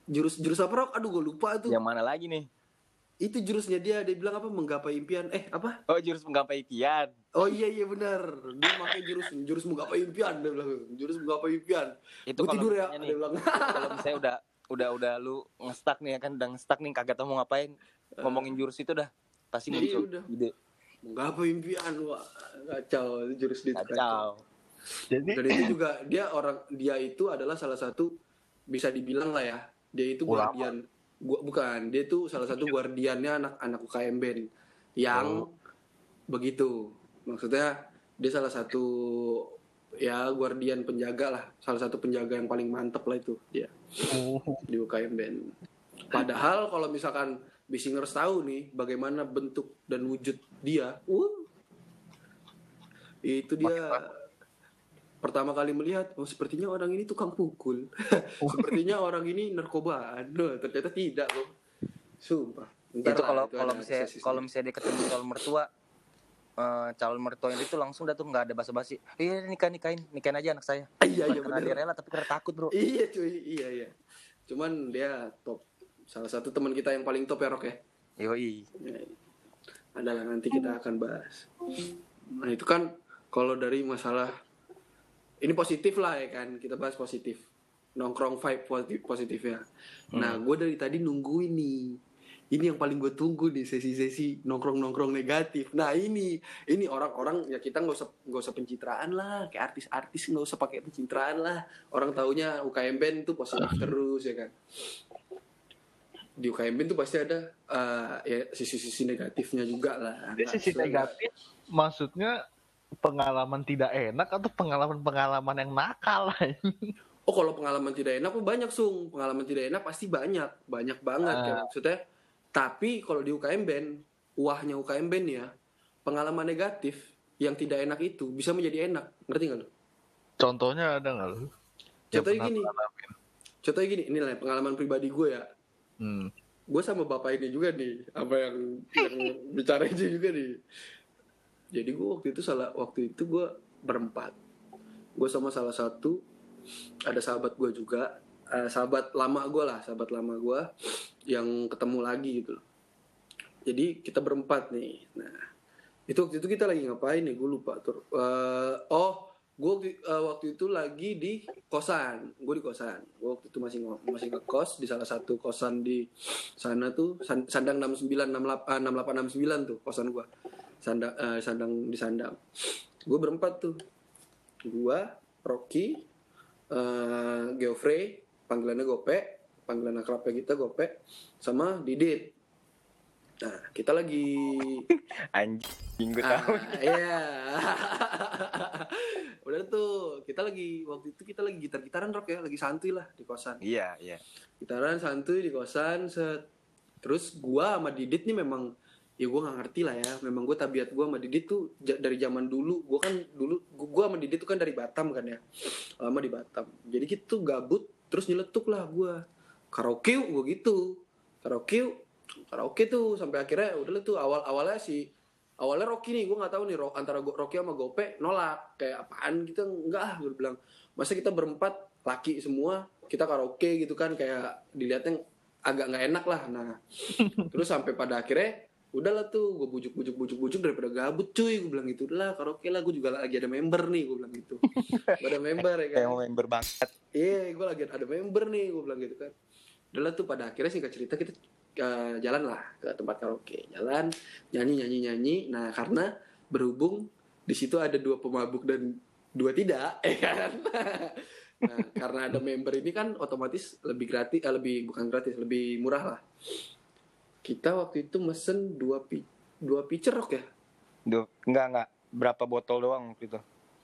jurus jurus apa Rok? Aduh gue lupa tuh. yang mana lagi nih Itu jurusnya dia dia bilang apa menggapai impian. Eh apa? oh jurus menggapai impian Oh iya iya benar. Dia pakai jurus jurus menggapai impian dia bilang. Jurus menggapai impian. itu kalau tidur ya. misalnya Dia nih, bilang. kalau misalnya udah udah udah lu ngestak nih ya kan udah ngestak nih kagak tahu mau ngapain ngomongin jurus itu dah pasti Iya, muncul udah. ide menggapai impian. Wah kacau. Itu jurus kacau. kacau jadi Dan itu juga dia orang dia itu adalah salah satu bisa dibilang lah ya. Dia itu Ulama. guardian gua bukan, dia itu salah satu guardiannya anak-anak UKM band yang begitu. Maksudnya dia salah satu ya guardian penjaga lah, salah satu penjaga yang paling mantep lah itu dia oh, di UKM band. Padahal kalau misalkan Bisingers tahu nih bagaimana bentuk dan wujud dia, uh, itu dia. Pertama kali melihat, oh sepertinya orang ini tukang pukul, sepertinya orang ini narkobaan, Duh, ternyata tidak loh, sumpah. Ntar itu kalau kalau misalnya kalau misalnya dia ketemu calon mertua eh, calon mertua itu langsung dah tuh nggak ada basa-basi. Iya nikah nikahin nikahin aja anak saya. Iya iya karena dia rela tapi karena takut bro. Iya cuy, iya iya. Cuman dia top, salah satu teman kita yang paling top ya Rok ya. yoi adalah nanti kita akan bahas. Nah itu kan kalau dari masalah ini positif lah ya kan kita bahas positif nongkrong vibe positif positif ya. Nah gue dari tadi nungguin nih ini yang paling gue tunggu nih sesi-sesi nongkrong-nongkrong negatif. Nah ini ini orang-orang ya kita nggak usah nggak usah pencitraan lah, kayak artis-artis nggak usah pakai pencitraan lah. Orang taunya UKM band tuh positif terus ya kan. Di UKM band tuh pasti ada eh, ya sisi-sisi negatifnya juga lah. Jadi Nggak sisi negatif maksudnya pengalaman tidak enak atau pengalaman-pengalaman yang nakal Oh kalau pengalaman tidak enak mah banyak sung pengalaman tidak enak pasti banyak banyak banget Ah. ya maksudnya tapi kalau di UKM band wahnya UKM band ya pengalaman negatif yang tidak enak itu bisa menjadi enak ngerti nggak lo? contohnya ada nggak lu Yang Contohnya gini. Contohnya gini ini lah pengalaman pribadi gue ya hmm. gue sama bapak ini juga nih apa yang yang bicara itu juga nih. Jadi gue waktu itu salah waktu itu gue berempat. Gue sama salah satu ada sahabat gue juga eh, sahabat lama gue lah sahabat lama gue yang ketemu lagi gitu loh. Jadi kita berempat nih. Nah itu waktu itu kita lagi ngapain nih? Gue lupa tuh Eh, oh gue waktu itu lagi di kosan. Gue di kosan. Gue waktu itu masih masih ngekos di salah satu kosan di sana tuh san- sandang 69 68 68 69 tuh kosan gua. Sandang eh, sandang di sandang. Gue berempat tuh. Gua Rocky eh Geoffrey panggilannya Gope panggilan akrabnya kita Gope sama Didit. Nah kita lagi Anjing gue Ah, iya. Udah tuh, kita lagi waktu itu kita lagi gitar-gitaran rock ya, lagi santuy lah di kosan. Iya, iya. Gitaran santuy di kosan, set. Terus gua sama Didit nih memang ya gua nggak ngerti lah ya. Memang gua tabiat gua sama Didit tuh dari zaman dulu. Gua kan dulu gua, gua sama Didit tuh kan dari Batam kan ya. Lama di Batam. Jadi kita tuh gabut terus nyeletuk lah gua. Karaoke gua gitu. Karaoke. Karaoke tuh sampai akhirnya udah tuh awal-awalnya sih awalnya Rocky nih gue nggak tahu nih antara Go- Rocky sama Gope nolak. Kayak apaan kita enggak ah gue bilang. Masa kita berempat laki semua kita karaoke gitu kan kayak dilihatnya agak nggak enak lah. Nah terus sampai pada akhirnya udahlah tuh gue bujuk bujuk bujuk bujuk daripada gabut cuy. Gue bilang gitu lah karaoke lah gue juga lagi ada member nih gue bilang gitu. Gua ada member ya kan? Kayak mau member banget. Iya, gue lagi ada member nih, gue bilang gitu kan. Udah lah tuh pada akhirnya singkat cerita kita eh, jalan lah ke tempat karaoke, jalan nyanyi nyanyi nyanyi. Nah karena berhubung di situ ada dua pemabuk dan dua tidak, eh kan. nah karena ada member ini kan otomatis lebih gratis, eh, lebih bukan gratis, lebih murah lah. Kita waktu itu mesen dua pi dua pitcher rock ya, Duh, enggak enggak. Berapa botol doang waktu itu?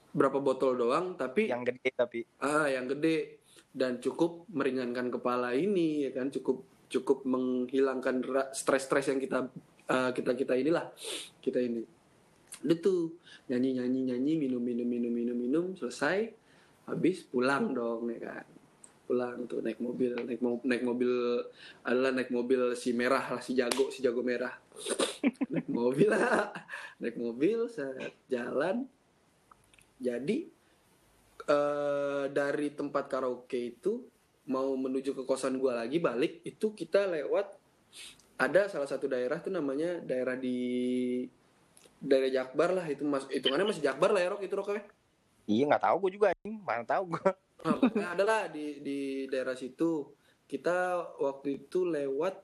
berapa botol doang, tapi Yang gede tapi. ah yang gede dan cukup meringankan kepala ini ya kan cukup cukup menghilangkan stres-stres yang kita eh, kita kita inilah kita ini. Tuh nyanyi nyanyi nyanyi minum minum minum minum minum selesai habis pulang dong ya kan. Pulang tuh naik mobil naik mo- naik mobil adalah naik mobil si merah lah si jago si jago merah. Naik mobil lah naik mobil set jalan. Jadi eh dari tempat karaoke itu mau menuju ke kosan gua lagi balik itu kita lewat ada salah satu daerah tuh namanya daerah di daerah Jakbar lah itu mas hitungannya masih Jakbar lah ya Rok itu Rok ya Iya nggak tahu gue juga anjing. Mana tahu gue. Ah, pokoknya ada lah di di daerah situ kita waktu itu lewat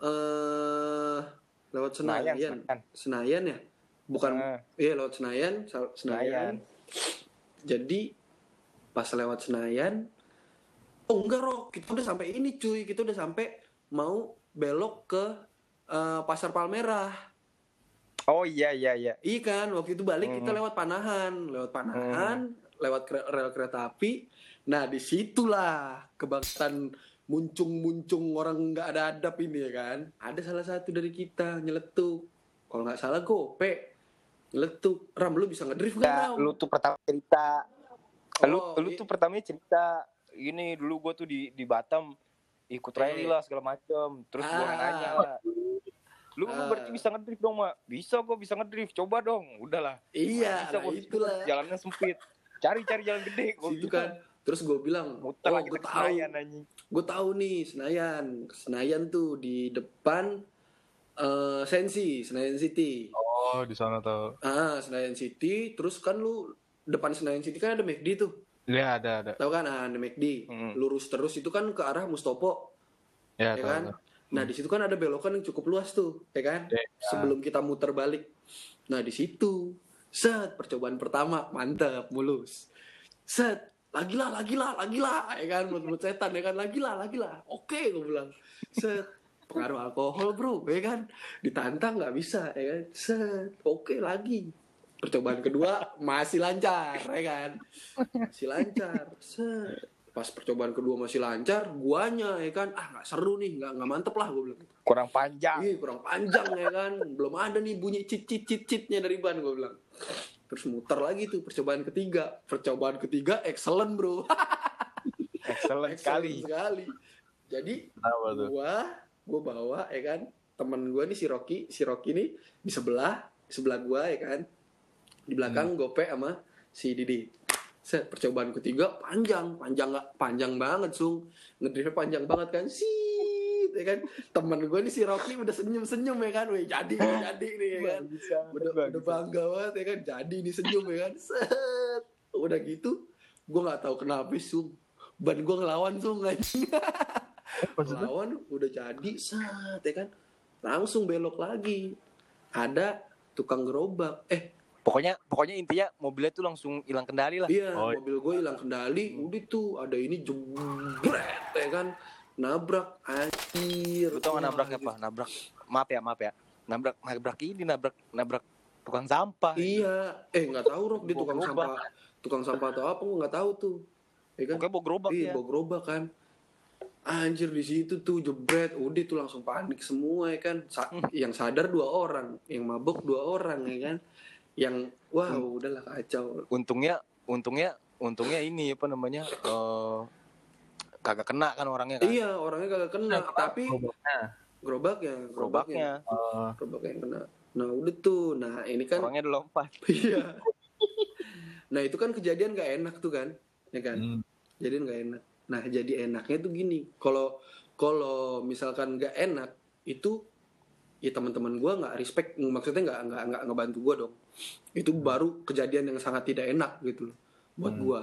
eh lewat Senayan Senayan, Senayan, Senayan. ya bukan Nah, iya lewat Senayan Senayan Senayan. jadi pas lewat Senayan oh enggak Rok kita udah sampai ini cuy kita udah sampai mau belok ke eh, pasar Palmerah Oh iya iya iya. Iya kan, waktu itu balik kita Hmm. lewat Panahan, lewat Panahan, lewat kre- rel kereta api. Nah di situlah kebangkitan muncung-muncung orang nggak ada adab ini ya kan. Ada salah satu dari kita nyeletuk. Kalau nggak salah gope nyeletuk. Ram lu bisa ngedrift nggak Enggak, Ram? lu tuh pertama cerita. lu Oh, lu iya. tuh pertamanya cerita ini dulu gue tuh di di Batam ikut rally Eh. lah segala macem terus gue Ah. nanya lu lu Ah. berarti bisa ngedrift dong mak bisa gue bisa ngedrift coba dong udahlah Iya, bisa nah gua itulah. jalannya sempit cari cari jalan gede gue Situ kan. Terus gue bilang, muter oh gue tahu, gue tahu nih Senayan. Senayan tuh di depan eh Sensi, Senayan City. oh di sana tuh Ah, Senayan City, terus kan lu depan Senayan City kan ada McD tuh. Ya ada ada Tahu kan? Ah, ada McD. Hmm. Lurus terus itu kan ke arah Mustopo, ya, ya tahu, kan? tahu. Nah di situ kan ada belokan yang cukup luas tuh, ya kan? Ya. Sebelum kita muter balik. Nah di situ, set percobaan pertama mantep mulus. Set lagi lah, lagi lah, lagi lah, ya kan? Mulut setan ya kan, lagi lah, lagi lah. Oke, gue bilang. Set pengaruh alkohol bro, ya kan? Ditantang nggak bisa, ya kan? Set oke lagi. Percobaan kedua masih lancar, ya kan? Masih lancar. Set pas percobaan kedua masih lancar, guanya ya kan, ah nggak seru nih, nggak nggak mantep lah gue bilang. Kurang panjang. Ih, kurang panjang ya kan. Belum ada nih bunyi cit cit cit citnya dari ban gue bilang. Terus muter lagi tuh percobaan ketiga. Percobaan ketiga excellent, Bro. Excellent sekali. sekali. Jadi tuh? gua gua bawa ya kan. Temen gua nih si Rocky, si Rocky nih di sebelah, di sebelah gua ya kan. Di belakang Hmm. gope sama si Didi. Set percobaan ketiga panjang, panjang nggak panjang banget, Sung. Ngedrive panjang banget kan. Sih, ya kan. Temen gue nih si Rocky udah senyum-senyum ya kan. Wih, jadi nih, jadi nih ya kan. Udah, udah bangga banget ya kan. Jadi nih senyum ya kan. Set. Udah gitu, gue nggak tahu kenapa Sung. Ban gue ngelawan Sung anjing. Ngelawan udah jadi set ya kan. Langsung belok lagi. Ada tukang gerobak. Eh, Pokoknya pokoknya intinya mobilnya tuh langsung hilang kendali lah. Iya, Oh, mobil gue hilang kendali, udah tuh ada ini jebret ya kan, nabrak anjir. Lu tau Wah, nggak nabraknya apa? Nabrak. Maaf ya, maaf ya. Nabrak nabrak ini nabrak nabrak tukang sampah. Iya, eh nggak tahu Rok, dia tukang gerobak. sampah, tukang sampah atau apa gue nggak tahu tuh. Ya kan? Pokoknya bawa gerobak iya, ya. bawa gerobak kan. Anjir di situ tuh jebret, udah tuh langsung panik semua ya kan. Sa- yang sadar dua orang, yang mabok dua orang ya kan. Yang wah udahlah kacau. Untungnya untungnya untungnya ini apa namanya? eh kagak kena kan orangnya kan. Iya, orangnya kagak kena, tapi Gerobaknya. gerobaknya, gerobaknya, Gerobaknya. Eh, gerobaknya yang kena. Nah udah tuh, nah ini kan Orangnya udah lompat. Iya. nah itu kan kejadian gak enak tuh kan, ya kan? hmm. Kejadian gak enak. Nah jadi enaknya tuh gini, kalau kalau misalkan gak enak itu ya teman-teman gua nggak respect, maksudnya nggak nggak nggak ngebantu gua dong. Itu baru kejadian yang sangat tidak enak gitu loh buat Hmm. gua.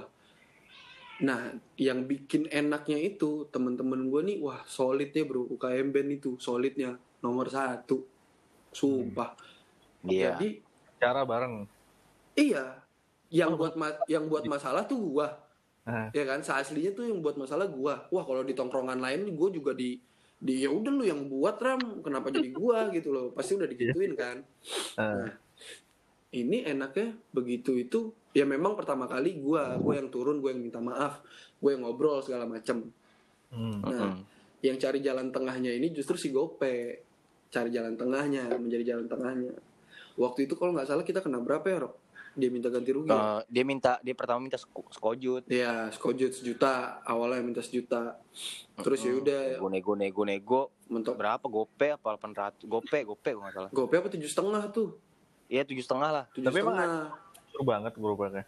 Nah yang bikin enaknya itu teman-teman gua nih, wah solid ya bro, UKM band itu solidnya nomor satu, sumpah. Iya. Jadi cara bareng. Iya, yang Oh. buat ma- yang buat masalah tuh gua, Nah, ya kan? Seaslinya tuh yang buat masalah gua. Wah kalau di tongkrongan lain gua juga di di ya udah lu yang buat ram, kenapa jadi gua gitu loh? Pasti udah digituin kan. eh, Ini enaknya begitu itu ya memang pertama kali gua, gua yang turun, gua yang minta maaf, gua yang ngobrol segala macem. hmm. Nah, Mm-mm. yang cari jalan tengahnya ini justru si Gope, cari jalan tengahnya, menjadi jalan tengahnya. Waktu itu kalau nggak salah kita kena berapa ya, Rok? Dia minta ganti rugi. ya? Eh, dia minta dia pertama minta sko- skojut. Iya, skojut sejuta. Awalnya minta sejuta. Terus ya udah Nego nego nego nego mentok berapa gope apa 800 gope gope nggak salah. gope apa tujuh setengah tuh? Iya tujuh setengah lah. Tujuh Tapi emang seru banget gerobaknya.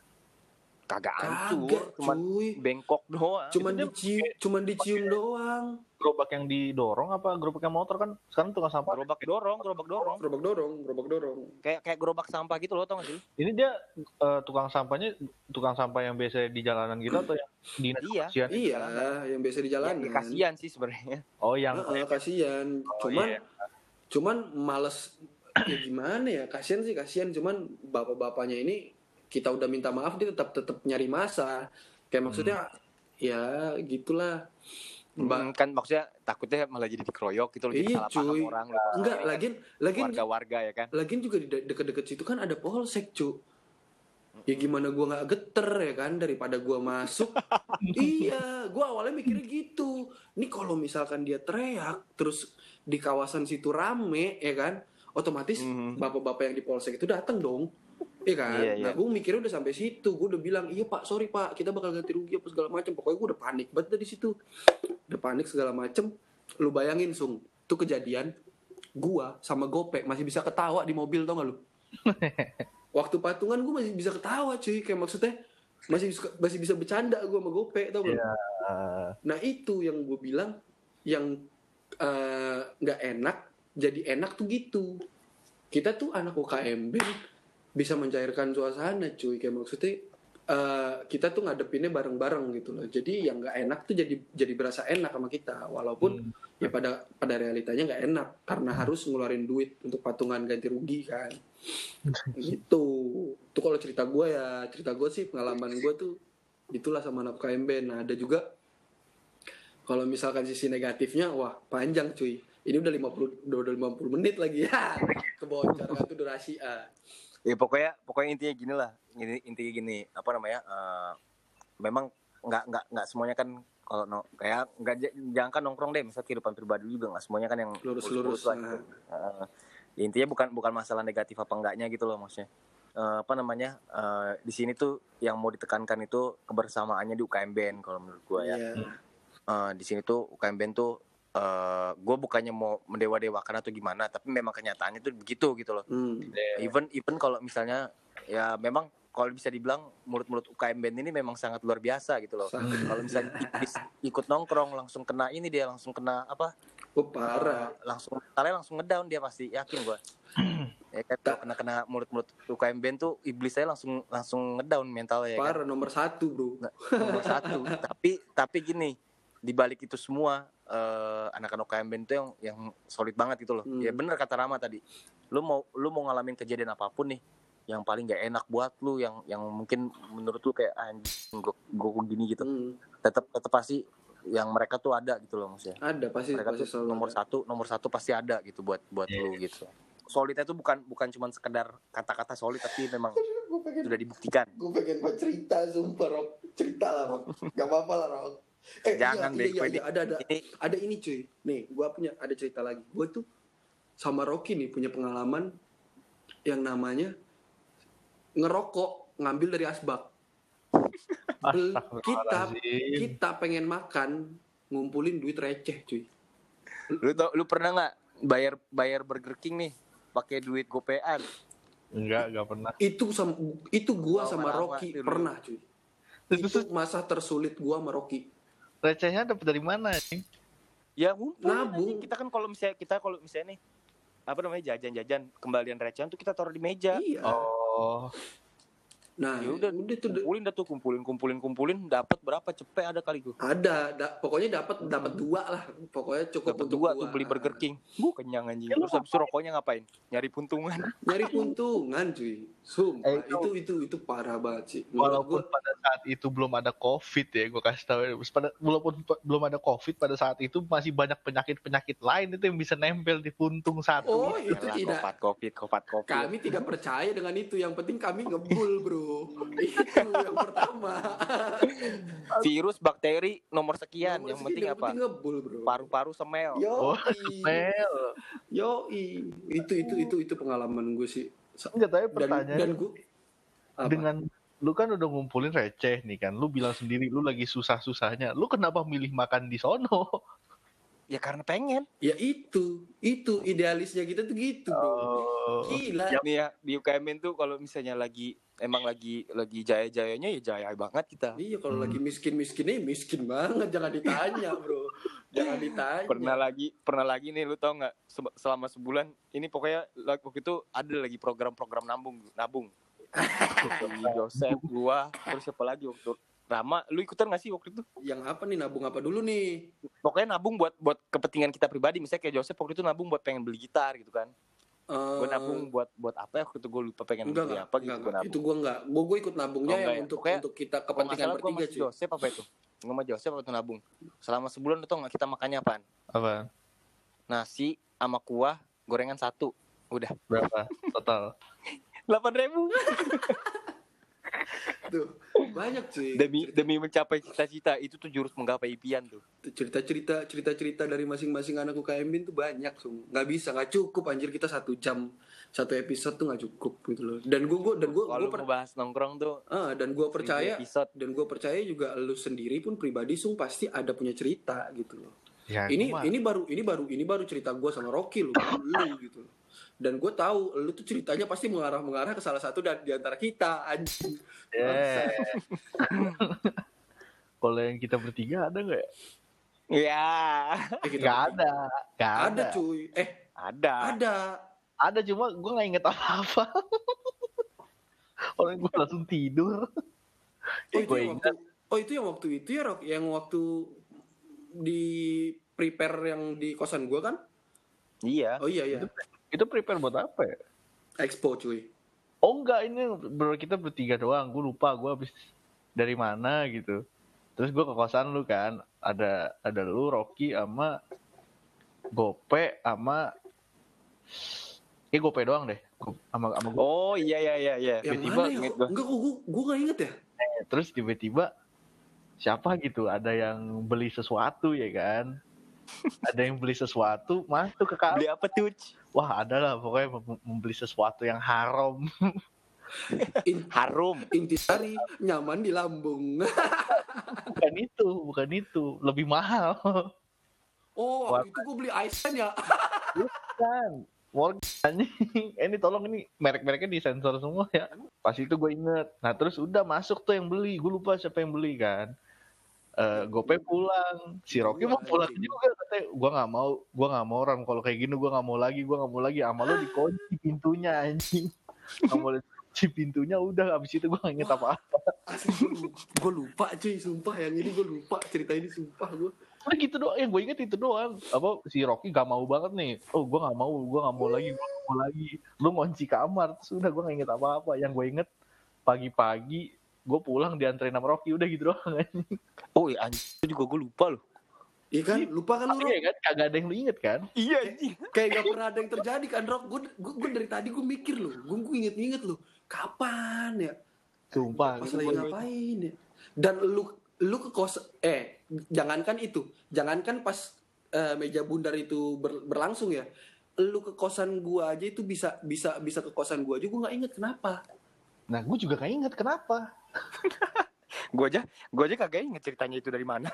Kagak hancur, Kagak, cuman cuy. bengkok doang. Cuman Itu dia dicium, cuman dicium doang. Gerobak yang didorong apa gerobak yang motor kan sekarang tukang sampah. gerobak dorong, gerobak dorong. Gerobak dorong, gerobak dorong. Kayak kayak gerobak sampah gitu loh tau gak sih? Ini dia eh, tukang sampahnya tukang sampah yang biasa di jalanan gitu atau yang di Iya. kebersihan? Iya, yang biasa di Ya, jalanan. ya kasihan sih sebenarnya. Oh yang Heeh, kasihan. Oh, Cuman iya. cuman males ya gimana ya? Kasihan sih kasihan cuman bapak-bapaknya ini kita udah minta maaf dia tetap tetap nyari masa. Kayak maksudnya ya gitulah. Mbak Hmm, kan maksudnya takutnya malah jadi dikeroyok gitu loh jadi Iya, salah paham cuy. orang gitu. enggak lagian lagian warga-warga ya kan. Lagian juga di de- deket-deket situ kan ada polsek, cu. Ya gimana gua nggak geter ya kan daripada gua masuk. iya, gua awalnya mikirnya gitu. Ini kalau misalkan dia teriak terus di kawasan situ rame ya kan, otomatis Mhm. bapak-bapak yang di polsek itu datang dong. Iya kan? Iya, Nah, iya. gue mikirnya udah sampai situ. Gue udah bilang, "Iya, Pak, sorry, Pak. Kita bakal ganti rugi apa segala macam." Pokoknya gue udah panik banget dari situ. Udah panik segala macem. Lu bayangin, Sung. Itu kejadian gua sama Gope masih bisa ketawa di mobil tau gak lu? Waktu patungan gue masih bisa ketawa cuy kayak maksudnya masih bisa, masih bisa bercanda gue sama Gope tau gak? eh, Nah itu yang gue bilang yang eh, nggak enak jadi enak tuh gitu. Kita tuh anak UKM band bisa mencairkan suasana cuy kayak maksudnya eh, kita tuh ngadepinnya bareng-bareng gitu loh. Jadi yang nggak enak tuh jadi jadi berasa enak sama kita, walaupun Hmm. ya pada pada realitanya nggak enak karena harus ngeluarin duit untuk patungan ganti rugi kan. gitu. Itu kalau cerita gue ya cerita gue sih pengalaman gue tuh itulah sama anak UKM band. Nah ada juga kalau misalkan sisi negatifnya wah panjang cuy. Ini udah 50 udah 50 menit lagi ya. Kebocor kan tuh durasi ah. ya pokoknya pokoknya intinya gini lah Gini- intinya gini apa namanya eh, memang nggak nggak nggak semuanya kan kalau no, kayak nggak jangan kan nongkrong deh misalnya kehidupan pribadi juga nggak semuanya kan yang Lurus-lurus, lah gitu. Eh, ya intinya bukan bukan masalah negatif apa enggaknya gitu loh maksudnya Eh, apa namanya eh, di sini tuh yang mau ditekankan itu kebersamaannya di UKM Band kalau menurut gua ya Iya. Eh, di sini tuh UKM Band tuh eh gue bukannya mau mendewa-dewakan atau gimana tapi memang kenyataannya tuh begitu gitu loh. Hmm. even even kalau misalnya ya memang kalau bisa dibilang mulut-mulut UKM band ini memang sangat luar biasa gitu loh. Kalau misalnya iblis ikut nongkrong langsung kena ini dia langsung kena apa? Oh, parah. eh, langsung kalian langsung ngedown dia pasti yakin gua. Ya kan kalau kena kena mulut-mulut UKM band tuh iblis saya langsung langsung ngedown mentalnya ya kan. Parah nomor satu bro. nomor satu. Tapi tapi gini di balik itu semua eh, anak-anak UKM band itu yang yang solid banget gitu loh. Hmm. ya bener kata Rama tadi. Lu mau lu mau ngalamin kejadian apa pun nih yang paling gak enak buat lu yang yang mungkin menurut lu kayak anjing gua, gua gini gitu. Hmm. tetap tetap pasti yang mereka tuh ada gitu loh maksudnya. Ada pasti mereka pasti tuh selalu nomor ada. satu nomor satu pasti ada gitu buat buat Iya. lu gitu. Solidnya tuh bukan bukan cuma sekedar kata-kata solid tapi memang Gue pengen sudah dibuktikan. gue pengen buat cerita sumpah Rok cerita lah Rok gak apa-apa lah Rok eh Jangan, iya, deh, iya, iya, ada ada ini ada ini cuy. Nih gue punya ada cerita lagi. Gue tuh sama Rocky nih punya pengalaman yang namanya ngerokok ngambil dari asbak. Kita kita pengen makan ngumpulin duit receh cuy. Lu tau lu pernah nggak bayar bayar Burger King nih pakai duit gopean? Enggak, enggak pernah. itu sama itu gua sama Rocky pernah cuy. Itu masa tersulit gua sama Rocky recehnya dapat dari mana? anjing? ya ngumpul Nabung. kita kan kalau misalnya kita kalau misalnya nih apa namanya jajan-jajan kembalian recehan tuh kita taruh di meja iya Oh, nah ya udah udah tuh kumpulin dah tuh kumpulin kumpulin kumpulin. Dapat berapa? Cepet ada kali gue ada da- pokoknya dapat dapat dua lah. Pokoknya cukup dapat untuk dua tuh beli Burger King. Bu kenyang anjing. Terus habis itu rokoknya ngapain? Nyari puntungan. Nyari puntungan cuy. Sumpah Eh, itu itu itu parah banget sih. Menurut walaupun gua, pada saat itu belum ada COVID ya, gue kasih tahu. ya. Pada, walaupun belum ada COVID pada saat itu masih banyak penyakit-penyakit lain itu yang bisa nempel di puntung satu. oh itu. itu Yalah, tidak kopat covid kopat covid. Kami tidak percaya dengan itu. Yang penting kami ngebul bro itu yang pertama. Virus bakteri nomor sekian. Nomor yang sekian, penting yang apa? ngebul bro. Paru-paru semel. Yo Oh, Mel. yo itu itu itu itu pengalaman gue sih. Enggak, tapi dan pertanyaan dan gue apa? dengan lu kan udah ngumpulin receh nih kan, lu bilang sendiri lu lagi susah-susahnya, lu kenapa milih makan di sono? Ya karena pengen. Ya itu itu idealisnya kita tuh gitu bro. Oh, gila. nih ya di UKM tuh kalau misalnya lagi emang lagi lagi jaya-jayanya ya jaya banget kita. Iya kalau Hmm. lagi miskin miskinnya miskin banget. Jangan ditanya bro. Jangan ditanya. Pernah lagi pernah lagi nih lu tau nggak se- selama sebulan ini pokoknya waktu itu ada lagi program-program nabung nabung. Joseph gua terus siapa lagi waktu itu? Rama lu ikutan gak sih waktu itu? Yang apa nih nabung apa dulu nih? Pokoknya nabung buat buat kepentingan kita pribadi. Misalnya kayak Joseph waktu itu nabung buat pengen beli gitar gitu kan. Eh, gue nabung buat buat apa ya waktu itu? Gue lupa pengen enggak beli enggak, apa gitu enggak, gue enggak. nabung. Itu gua enggak. Gua gua ikut nabungnya Oh, yang ya? untuk Pokoknya, untuk kita kepentingan gue bertiga cuy Joseph apa itu? Gue sama Joseph waktu nabung. Selama sebulan tau nggak kita makannya apaan? Apa? nasi sama kuah gorengan satu. Udah. Berapa? Total? delapan ribu tuh banyak cuy demi demi mencapai cita-cita itu tuh jurus menggapai impian tuh. Cerita cerita cerita cerita dari masing-masing anak UKM Bin tuh banyak sung. Nggak bisa nggak cukup anjir kita satu jam satu episode tuh nggak cukup gitu loh. Dan gua gua dan gua, kalau gua per- mau bahas nongkrong tuh ah, dan gua seribu percaya episode. dan gue percaya juga lu sendiri pun pribadi sung pasti ada punya cerita gitu loh. Ya, ini ini baru ini baru ini baru cerita gue sama Rocky lu, lu gitu loh. Dan gue tahu lu tuh ceritanya pasti mengarah mengarah ke salah satu dari di antara kita anjing Yeah. Kalau yang kita bertiga ada nggak? ya eh, kita Nggak ada, nggak ada ada. cuy eh ada ada Ada cuma gue nggak inget apa-apa. Orang gue langsung tidur. Oh itu Gue yang waktu Oh itu yang waktu itu ya Rok, yang waktu di prepare yang di kosan gua kan? Iya. Oh iya iya. Itu prepare buat apa ya? Expo cuy. Oh enggak, ini bro kita bertiga doang. Gue lupa gue habis dari mana gitu. Terus gue ke kosan lu kan, ada ada lu, Rocky, sama Gope, sama Kayak Gope doang deh, sama sama gue. Oh iya iya iya iya. Yang Tiba-tiba mana ya? inget Kok- gua. Enggak kok gua, gua gak inget ya. Terus tiba-tiba siapa gitu, ada yang beli sesuatu ya kan? Ada yang beli sesuatu, masuk ke kamar. Beli apa tuh? Wah ada lah pokoknya mem- membeli sesuatu yang haram. In, Harum. intisari nyaman di lambung. bukan itu, bukan itu, lebih mahal. Oh, Wah. itu gua beli Aisan ya. Bukan. Morgan ini tolong ini merek-mereknya disensor semua ya. Pas itu gue inget. Nah terus udah masuk tuh yang beli. Gue lupa siapa yang beli kan. Eh Gope pulang. Si Rocky mau pulang Anjing. juga katanya. Gue nggak mau. Gue nggak mau orang kalau kayak gini gue nggak mau lagi. Gue nggak mau lagi. Sama lo dikunci pintunya anjing. Nggak mau dikunci pintunya udah. Abis itu gue nggak inget apa-apa. Asli gua lupa, cuy, sumpah yang ini gua lupa cerita ini sumpah gua. Udah gitu doang. Yang gue inget itu doang. Apa si Rocky gak mau banget nih. Oh gue gak mau. Gue gak mau lagi. Gue gak mau lagi. Lu ngunci kamar. Terus udah gue gak inget apa-apa. Yang gue inget pagi-pagi gue pulang dianterin sama Rocky. Udah gitu doang. anjing. Oh iya anjing itu juga gue lupa loh. Iya kan? Lupa kan lu? Iya kan? Kagak ada yang lu inget kan? Iya anjing. Kayak gak pernah ada yang terjadi kan, Rok? Gue gua, gua dari tadi gue mikir loh. Gue gue inget-inget loh. Kapan ya? Sumpah. Pas lagi ngapain ya? Dan lu lu ke kos eh jangankan itu, jangankan pas eh, meja bundar itu ber- berlangsung ya. Lu ke kosan gua aja itu bisa bisa bisa ke kosan gua aja gua nggak inget kenapa. Nah gue juga gak inget kenapa. Gue aja gue aja kagak inget ceritanya itu dari mana.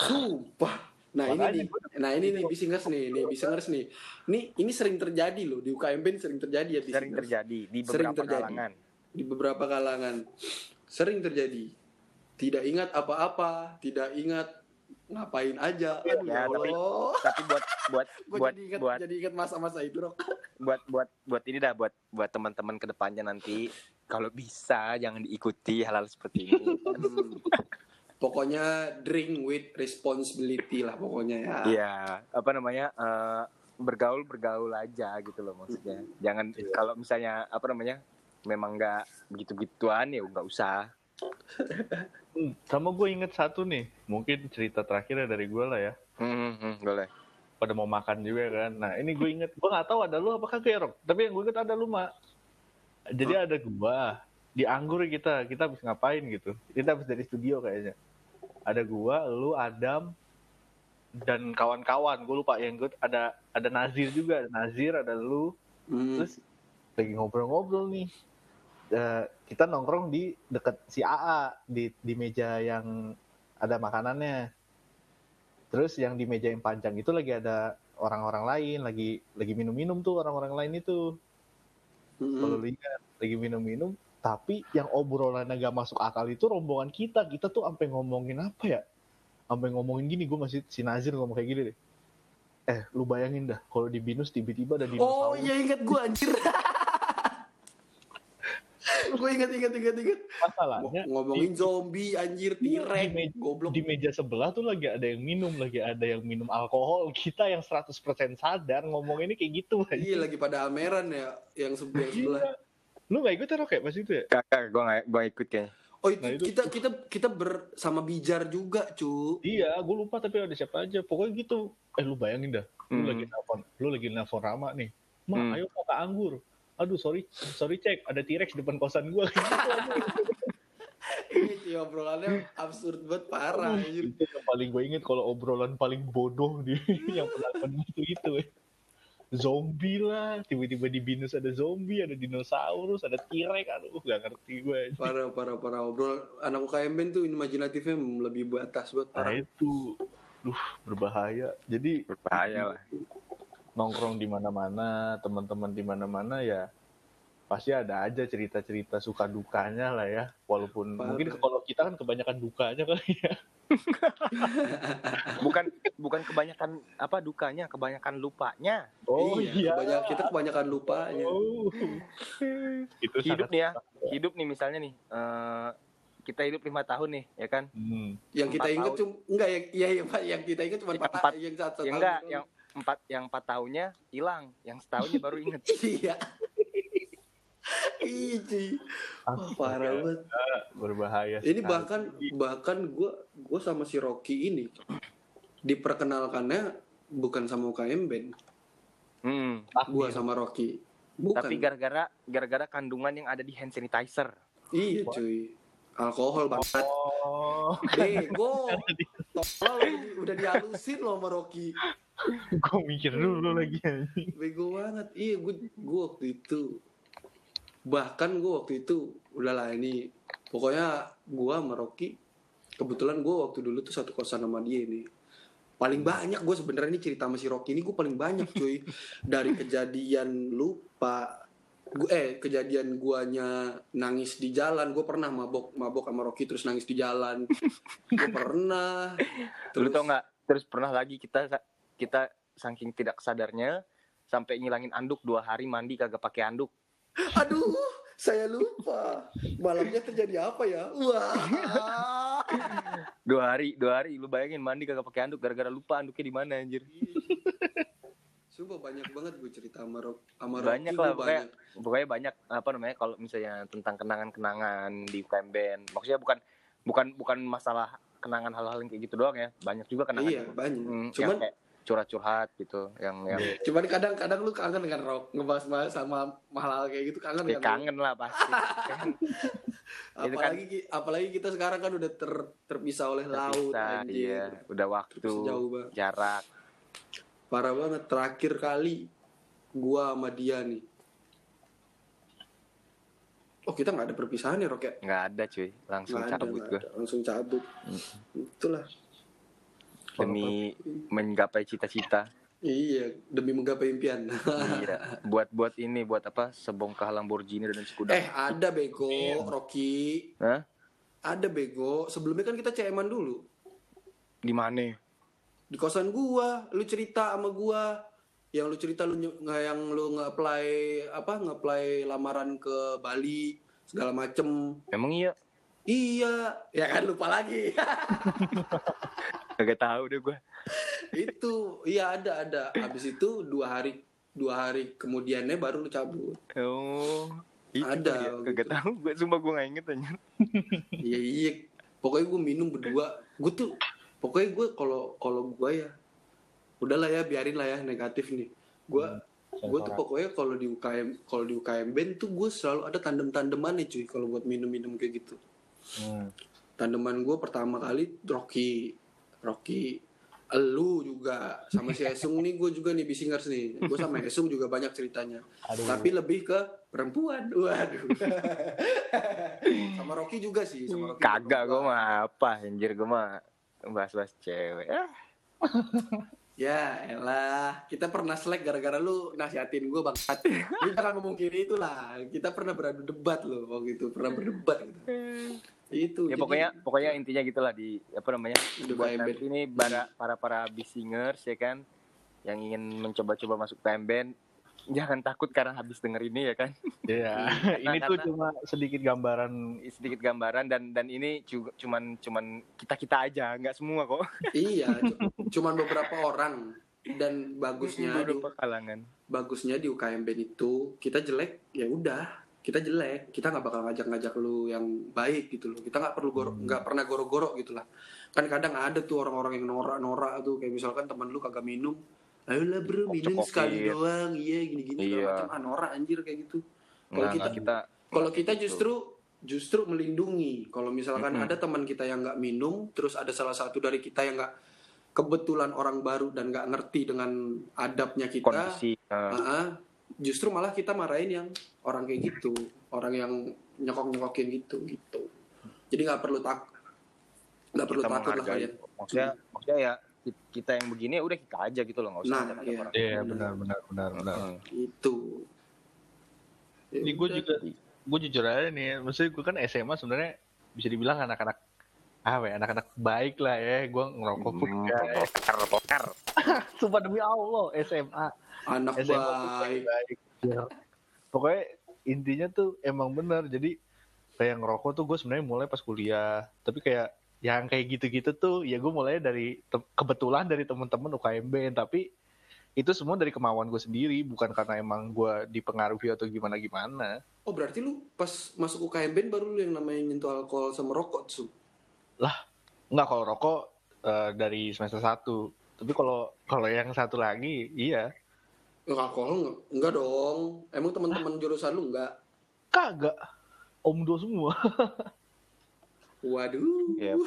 Sumpah. Nah ini Makanya nih, nah ini nih bisingers nih, nih bisingers nih. Nih ini sering terjadi loh di UKMB ini sering terjadi ya Sering bisingers. terjadi di Sering beberapa terjadi. kalangan. Di beberapa kalangan sering terjadi. Tidak ingat apa-apa, tidak ingat ngapain aja. Aduh Ya, ya, tapi-. Tapi buat buat buat jadi ingat buat jadi ingat masa-masa itu Rok. buat buat buat ini dah buat buat teman-teman ke depannya nanti kalau bisa jangan diikuti hal-hal seperti ini. Hmm. Pokoknya drink with responsibility lah pokoknya ya. Iya, apa namanya? eh, bergaul bergaul aja gitu loh maksudnya. Jangan Iya. kalau misalnya apa namanya? memang nggak begitu-gituan ya nggak usah. Hmm, Sama gue inget satu nih. Mungkin cerita terakhirnya dari gue lah ya. Hmm, hmm, boleh. Pada mau makan juga kan. Nah ini gue inget. Gue gak tahu ada lu apa kagak ya Rock. Tapi yang gue inget ada lu mak. Jadi ada gua di anggur kita kita habis ngapain gitu kita habis dari studio kayaknya ada gua lu Adam dan kawan-kawan gue lupa yang gue ada ada Nazir juga ada Nazir ada lu Hmm. terus lagi ngobrol-ngobrol nih Eh, kita nongkrong di deket si AA di di meja yang ada makanannya. Terus yang di meja yang panjang itu lagi ada orang-orang lain lagi lagi minum-minum tuh orang-orang lain itu. Hmm. kalau lu ingat lagi minum-minum tapi yang obrolannya gak masuk akal itu rombongan kita. Kita tuh sampai ngomongin apa ya? Sampai ngomongin gini gue masih si Nazir ngomong kayak gini deh. Eh lu bayangin dah kalau di binus tiba-tiba ada Oh dinosaurus. iya ingat gue anjir. gue ingat ingat ingat ingat. masalahnya Ngomongin zombie anjir tirek di meja- goblok. di meja sebelah tuh lagi ada yang minum lagi ada yang minum alkohol kita yang 100% sadar ngomong ini kayak gitu aja. Iya lagi pada ameran ya yang sebelah Iya. sebelah. lu gak ikut ya Rok, ya pas itu ya Kakak, gue nggak gue ikut kayaknya. Oh itu, Nah, itu- kita kita kita bersama Bijar juga cu. iya gue lupa tapi ada siapa aja pokoknya gitu eh lu bayangin dah lu Hmm. lagi nelfon lu lagi nelfon Rama nih Ma, Hmm. ayo ke anggur aduh sorry. Sorry cek. Ada T-Rex depan kosan gua. Ini obrolannya absurd banget parah itu yang paling gue inget kalau obrolan paling bodoh di yang pernah itu itu ya. zombie lah. Tiba-tiba di binus ada zombie ada dinosaurus ada T-Rex. Aduh gak ngerti gue Parah parah parah. Obrol anak UKM Ben tuh imajinatifnya lebih batas buat nah parah. itu. Duh berbahaya. Jadi Berbahaya lah. Nongkrong di mana-mana teman-teman di mana-mana ya pasti ada aja cerita-cerita suka dukanya lah ya walaupun Parah. mungkin kalau kita kan kebanyakan dukanya kali ya Bukan bukan kebanyakan apa dukanya, kebanyakan lupanya. oh iya, kebanyakan- kita kebanyakan lupanya. Oh. itu Hidup nih ya, hidup nih misalnya nih. eh, kita hidup lima tahun nih ya kan Hmm. yang kita ingat tahun. cuma enggak ya iya iya Pak yang kita ingat cuma Yang empat yang satu yang tahun enggak doang. yang empat yang empat tahunnya hilang yang setahunnya baru inget iya Iji, Wah, parah banget. berbahaya Ini sekali. bahkan bahkan gue gue sama si Rocky ini diperkenalkannya bukan sama UKM Band, Hmm, gue sama Rocky. Bukan. tapi gara-gara gara-gara kandungan yang ada di hand sanitizer Iya cuy. Alkohol banget. oh Bego. Tolol udah dihalusin loh sama Rocky. gue mikir dulu lagi Bego banget. Iya gue gue waktu itu bahkan gue waktu itu udahlah ini pokoknya gue sama Rocky kebetulan gue waktu dulu tuh satu kosan sama dia nih paling banyak gue sebenarnya ini cerita sama si Rocky ini gue paling banyak cuy. Dari kejadian lupa gue eh kejadian guanya nangis di jalan. Gue pernah mabok mabok sama Rocky terus nangis di jalan. Gue pernah. Lu tau nggak? Terus pernah lagi kita kita saking tidak sadarnya sampai ngilangin anduk dua hari mandi kagak pakai anduk Aduh, saya lupa. Malamnya terjadi apa ya? Wah. dua hari dua hari lu bayangin mandi kagak pakai anduk gara-gara lupa anduknya di mana anjir Sumpah banyak banget gue cerita sama Rock sama Banyak lah, pokoknya. banyak. pokoknya banyak apa namanya kalau misalnya tentang kenangan-kenangan di UKM Band maksudnya bukan bukan bukan masalah kenangan hal-hal yang kayak gitu doang ya banyak juga kenangan Iya, yang, banyak. hmm, Cuman yang kayak curhat-curhat gitu yang yang cuman kadang-kadang lu kangen dengan Rock ngebahas-bahas sama hal-hal kayak gitu kangen ya kan? lu? kangen lah pasti Kan Itu kan- Apalagi ki- apalagi kita sekarang kan udah ter, terpisah oleh laut terpisah, anjir. iya udah waktu Terpisah jauh banget. jarak Parah banget terakhir kali gua sama dia nih. Oh kita nggak ada perpisahan ya Rock ya? nggak ada cuy langsung ada, cabut nggak gue ada. langsung cabut. Itulah. Demi menggapai cita-cita Iya, demi menggapai impian. iya buat buat ini buat apa sebongkah Lamborghini dan Skoda eh, ada bego, Rocky. Hah? Ada bego. Sebelumnya kan kita ceman dulu. di mana Di kosan gua, lu cerita sama gua. Yang lu cerita lu nggak yang lu nge-apply apa? Nge-apply lamaran ke Bali segala macem. emang iya Iya, ya kan lupa lagi. kagak tahu deh gue itu, iya ada ada. Habis itu dua hari dua hari kemudiannya baru lu cabut. oh itu Ada, kali ya. kagak gitu. tahu gue sumpah gue nggak inget aja Iya iya. Pokoknya gue minum berdua. Gue tuh pokoknya gue kalau kalau gue ya udahlah ya biarin lah ya negatif nih. Gue gue tuh pokoknya kalau di UKM kalau di UKM band tuh gue selalu ada tandem tandeman nih cuy kalau buat minum minum kayak gitu. Hmm. Tandeman gue pertama kali Rocky Rocky Elu juga sama si Esung nih gue juga nih Bisingers nih. Gue sama Esung juga banyak ceritanya. Aduh. tapi lebih ke perempuan. Waduh. Sama Rocky juga sih sama Rocky kagak gue mah apa anjir gue mah bahas-bahas cewek. Ah. Ya elah, kita pernah selek gara-gara lu nasihatin gue banget. Lu jangan memungkiri itulah. Kita pernah beradu debat loh waktu itu, pernah berdebat gitu. Itu. ya jadi- pokoknya pokoknya intinya gitulah di apa namanya Di buat nanti ini para para para bisingers ya kan yang ingin mencoba-coba masuk UKM band jangan takut karena habis denger ini ya kan? Iya. ini Karena- tuh cuma sedikit gambaran. sedikit gambaran dan dan ini juga cuman cuman kita kita aja nggak semua kok. Iya, cu- cuman beberapa orang dan bagusnya di, kalangan. bagusnya di UKM band itu kita jelek ya udah kita jelek kita nggak bakal ngajak-ngajak lu yang baik gitu loh kita nggak perlu goro Hmm. nggak pernah goro-goro gitu lah kan kadang ada tuh orang-orang yang norak-norak tuh kayak misalkan teman lu kagak minum ayolah bro minum sekali doang iya gini-gini Iya. macam ah, norak anjir kayak gitu kalau Nggak, kita nggak, kita kalau kita gitu. justru justru melindungi kalau misalkan Mm-mm. ada teman kita yang nggak minum terus ada salah satu dari kita yang nggak kebetulan orang baru dan nggak ngerti dengan adabnya kita kondisi eh, Ah, ah. justru malah kita marahin yang orang kayak gitu orang yang nyokok nyokokin gitu gitu jadi nggak perlu tak nggak perlu kita takut lah kalian maksudnya maksudnya ya ki- kita yang begini ya udah kita aja gitu loh nggak usah Nah, iya. orang. Iya benar benar benar benar. Itu Ya Ini gue juga gue jujur aja nih, maksudnya gue kan SMA sebenarnya bisa dibilang anak-anak apa ya anak-anak baik lah ya gue ngerokok pun Hmm, enggak ya. pokar pokar sumpah demi Allah SMA anak SMA baik baik Ya. Pokoknya intinya tuh emang benar. Jadi kayak ngerokok tuh gue sebenarnya mulai pas kuliah. Tapi kayak yang kayak gitu-gitu tuh ya gue mulai dari kebetulan dari temen-temen UKMB tapi itu semua dari kemauan gue sendiri. Bukan karena emang gue dipengaruhi atau gimana gimana Oh berarti lu pas masuk UKM baru lu yang namanya nyentuh alkohol sama rokok su? nggak kalau rokok eh, dari semester 1 tapi kalau kalau yang satu lagi iya alkohol enggak, enggak dong. Emang teman-teman jurusan lu enggak? kagak omdo semua Waduh. Yep.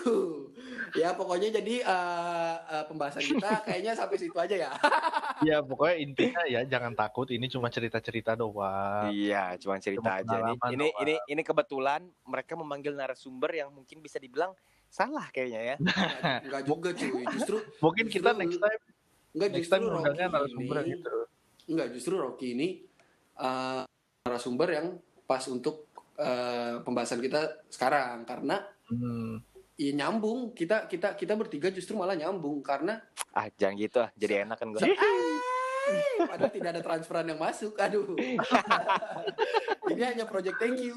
ya pokoknya jadi eh, eh, pembahasan kita kayaknya sampai situ aja ya. ya pokoknya intinya ya jangan takut ini cuma cerita-cerita doang Iya, cuma cerita Cuma aja Ini doang. ini ini kebetulan mereka memanggil narasumber yang mungkin bisa dibilang salah kayaknya ya. Enggak, juga cuy. Justru mungkin kita Justru- next time enggak next justru time narasumber ini gitu enggak justru Rocky ini eh, narasumber yang pas untuk eh, pembahasan kita sekarang karena Hmm. ya nyambung kita kita kita bertiga justru malah nyambung karena Ah, jangan gitu ah. Jadi enak kan gue. padahal tidak ada transferan yang masuk aduh ini hanya project thank you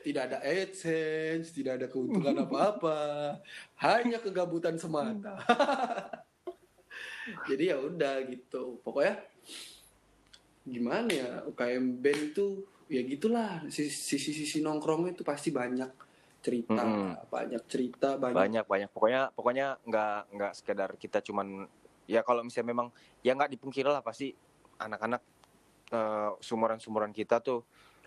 tidak ada adsense tidak ada keuntungan apa-apa hanya kegabutan semata jadi ya udah gitu. Pokoknya gimana ya UKM band itu ya gitulah. Sisi-sisi nongkrongnya itu pasti banyak cerita Mm-mm. banyak cerita banyak banyak banyak. Pokoknya pokoknya nggak nggak sekedar kita cuman ya kalau misalnya memang ya nggak dipungkiri lah pasti anak-anak eh, sumuran-sumuran kita tuh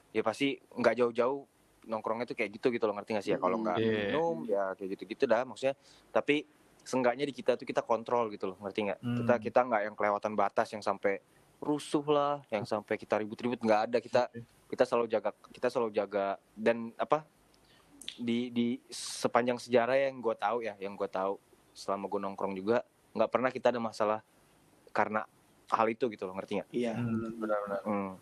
ya pasti nggak jauh-jauh nongkrongnya tuh kayak gitu gitu loh. Ngerti nggak sih ya? Kalau nggak Iya. minum ya kayak gitu-gitu dah maksudnya. Tapi seenggaknya di kita tuh kita kontrol gitu loh ngerti nggak? Hmm. kita kita nggak yang kelewatan batas yang sampai rusuh lah yang sampai kita ribut-ribut nggak ada. Kita kita selalu jaga kita selalu jaga dan apa di di sepanjang sejarah yang gue tahu ya yang gue tahu selama gue nongkrong juga nggak pernah kita ada masalah karena hal itu gitu loh ngerti nggak? Iya. Hmm, benar-benar. Hmm.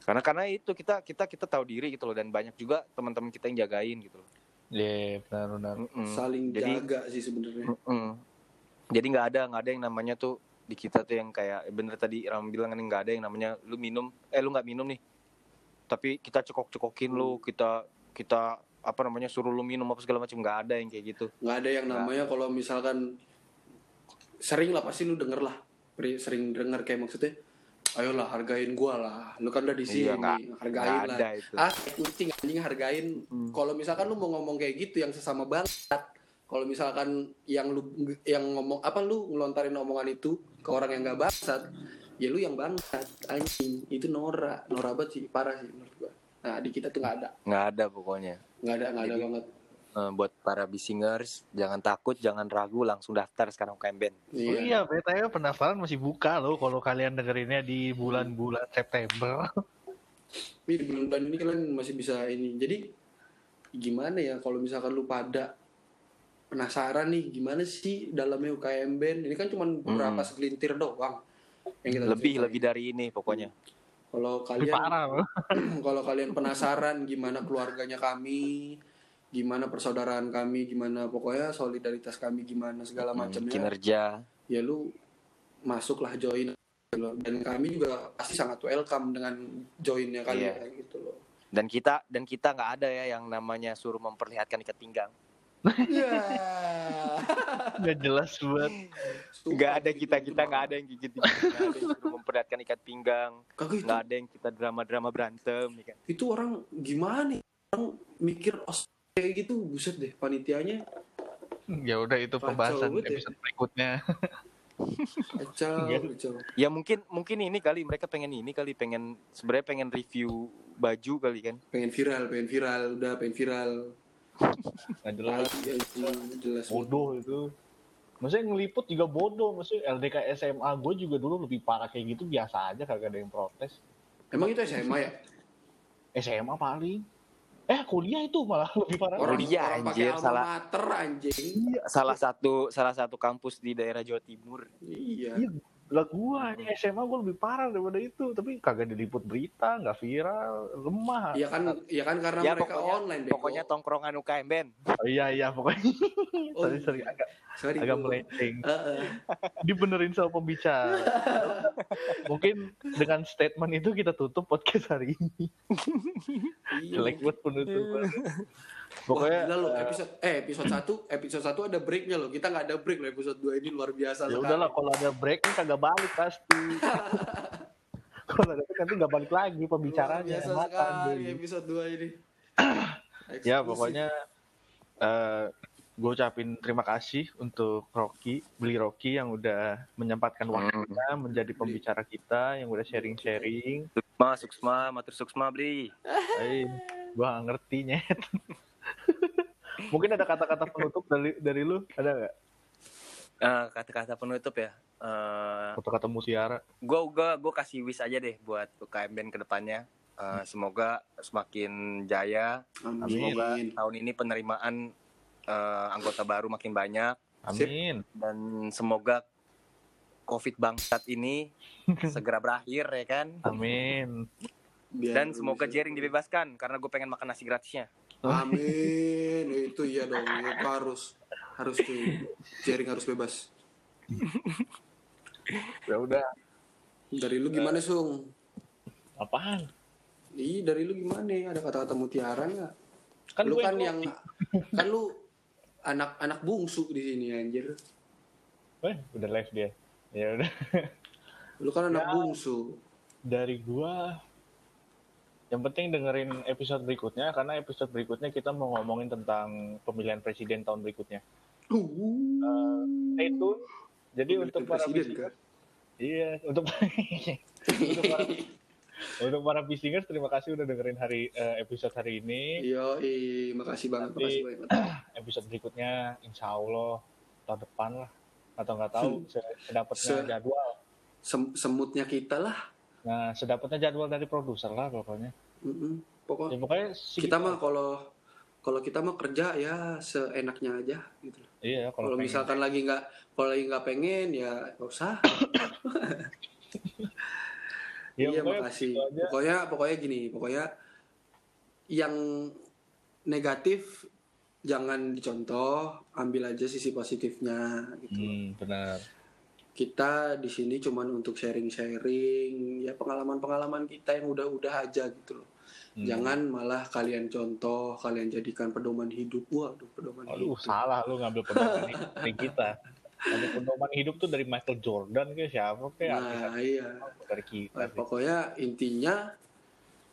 karena karena itu kita kita kita tahu diri gitu loh dan banyak juga teman-teman kita yang jagain gitu loh Iya, benar-benar. Mm-mm. saling Jadi- jaga sih sebenarnya Mm-mm. jadi nggak ada nggak ada yang namanya tuh di kita tuh yang kayak bener tadi Ram bilang kan nggak ada yang namanya lu minum eh lu nggak minum nih tapi kita cekok-cekokin lu kita kita apa namanya suruh lu minum apa segala macam nggak ada yang kayak gitu nggak ada yang namanya kalau misalkan sering lah pasti lu denger lah sering denger kayak maksudnya ayolah hargain gua lah. Lu kan udah di sini Iya, hargain nggak lah. itu. Ah kucing anjing hargain. Hmm. kalau misalkan lu mau ngomong kayak gitu yang sesama bangsat kalau misalkan yang lu yang ngomong apa lu ngelontarin omongan itu ke orang yang gak bangsat ya lu yang bangsat anjing. Itu Nora. Nora banget sih parah sih menurut gua. Nah di kita tuh nggak ada. Nggak ada pokoknya. Nggak ada nggak ada banget Eh, buat para bisingers jangan takut jangan ragu langsung daftar sekarang UKM Band Oh iya, BTW pendaftaran masih buka loh kalau kalian dengerinnya di bulan-bulan September. Tapi di bulan-bulan ini kalian masih bisa ini. Jadi gimana ya kalau misalkan lu pada penasaran nih gimana sih dalamnya UKM Band? Ini kan cuma beberapa Hmm. segelintir doang. Yang kita lebih ceritain. lebih dari ini pokoknya Kalau kalian kalau kalian penasaran gimana keluarganya kami, gimana persaudaraan kami, gimana pokoknya solidaritas kami gimana segala Hmm, macamnya. kinerja Ya lu masuklah join gitu dan kami juga pasti sangat welcome dengan joinnya kalian Iya. gitu loh. dan kita dan kita nggak ada ya yang namanya suruh memperlihatkan ikat pinggang Ya. Nggak jelas buat. nggak ada kita kita nggak ada yang gigit gigit nggak ada yang suruh memperlihatkan ikat pinggang nggak ada yang kita drama drama berantem ya kan itu orang gimana? ya? Orang mikir os kayak gitu, buset deh panitianya Ya udah itu Kacau pembahasan ya. episode berikutnya. kacau, Iya. kacau. ya mungkin mungkin ini kali mereka pengen ini kali pengen sebenarnya pengen review baju kali kan Pengen viral, pengen viral, udah pengen viral. Nggak jelas. Jelas. Bodoh itu. Maksudnya ngeliput juga bodoh. Maksudnya LDK SMA gue juga dulu lebih parah kayak gitu biasa aja kagak ada yang protes. Emang itu SMA ya? SMA paling. Eh kuliah itu malah lebih parah. Kuliah, orang pakai anjir, salah. mater anjing. salah satu salah satu kampus di daerah Jawa Timur Iya. Iya. Lah gua ini SMA gua lebih parah daripada itu, tapi kagak diliput berita, nggak viral, lemah. Iya kan, iya kan karena Ya, mereka pokoknya- online bego. Pokoknya tongkrongan UKM Ben. Oh, iya iya pokoknya. Oh, sorry sorry agak sorry, agak melenceng. Heeh. Dibenerin sama pembicara. Mungkin dengan statement itu kita tutup podcast hari ini. Iya. Jelek buat penutupan. Wah, Pokoknya gila loh, eh, episode eh episode 1, episode 1 ada breaknya loh. Kita nggak ada break loh episode 2 ini luar biasa ya sekali. udahlah kalau ada break kan kagak balik pasti. kalau ada break nanti nggak balik lagi Luar pembicaranya. biasa sekali episode 2 ini. Ya pokoknya eh gue ucapin terima kasih untuk Rocky, beli Rocky yang udah menyempatkan waktunya menjadi pembicara kita, yang udah sharing-sharing. Suksma, suksma, matur suksma, Bri. Eh, gue gak ngerti nyet. Mungkin ada kata-kata penutup dari dari lu, ada nggak? Eh, kata-kata penutup ya. Eh, Kata-kata mutiara. gua gua gua kasih wish aja deh buat UKM Ben ke depannya. Eh, semoga semakin jaya. Amin. Semoga tahun ini penerimaan eh, anggota baru makin banyak Amin. dan semoga COVID bangsat ini segera berakhir ya kan. Amin. Biar Dan semoga Jering dibebaskan karena gue pengen makan nasi gratisnya. Amin. itu iya dong, itu harus harus tuh jaring harus bebas. Ya udah. Dari lu gimana, Sung? Apaan? Ih, dari lu gimana? Ada kata-kata mutiara nggak? Kan lu kan yang yang kan lu anak-anak bungsu di sini anjir. Eh, udah live dia. Ya udah. Lu kan anak Ya. bungsu. Dari gua yang penting dengerin episode berikutnya karena episode berikutnya kita mau ngomongin tentang pemilihan presiden tahun berikutnya. Uh. Tune. Jadi Pemilihan untuk para presiden, bisingers, kan? iya, untuk untuk para untuk para bisingers terima kasih udah dengerin hari eh, episode hari ini. Yo, makasih banget, Nanti- makasih banget. Episode berikutnya insya Allah tahun depan lah atau nggak tahu se- sedapatnya Se- jadwal. Sem- semutnya kita lah. Nah, sedapatnya jadwal dari produser lah pokoknya. Mm-mm. Pokok Ya, pokoknya kita mah kalau kalau kita mah kerja ya seenaknya aja gitu. iya Kalau pengen. misalkan lagi nggak kalau lagi nggak pengen ya nggak usah. Ya, iya pokoknya makasih. gitu aja. Pokoknya pokoknya gini, pokoknya yang negatif jangan dicontoh, ambil aja sisi positifnya gitu. Hmm, benar. Kita di sini cuman untuk sharing-sharing ya pengalaman-pengalaman kita yang udah-udah aja gitu loh. Hmm. Jangan malah kalian contoh, kalian jadikan pedoman hidup. Waduh, pedoman Aduh, hidup. salah lu ngambil pedoman hidup kita. Ngambil pedoman hidup tuh dari Michael Jordan kayak siapa kayak Nah, iya. dari kita. Nah, pokoknya intinya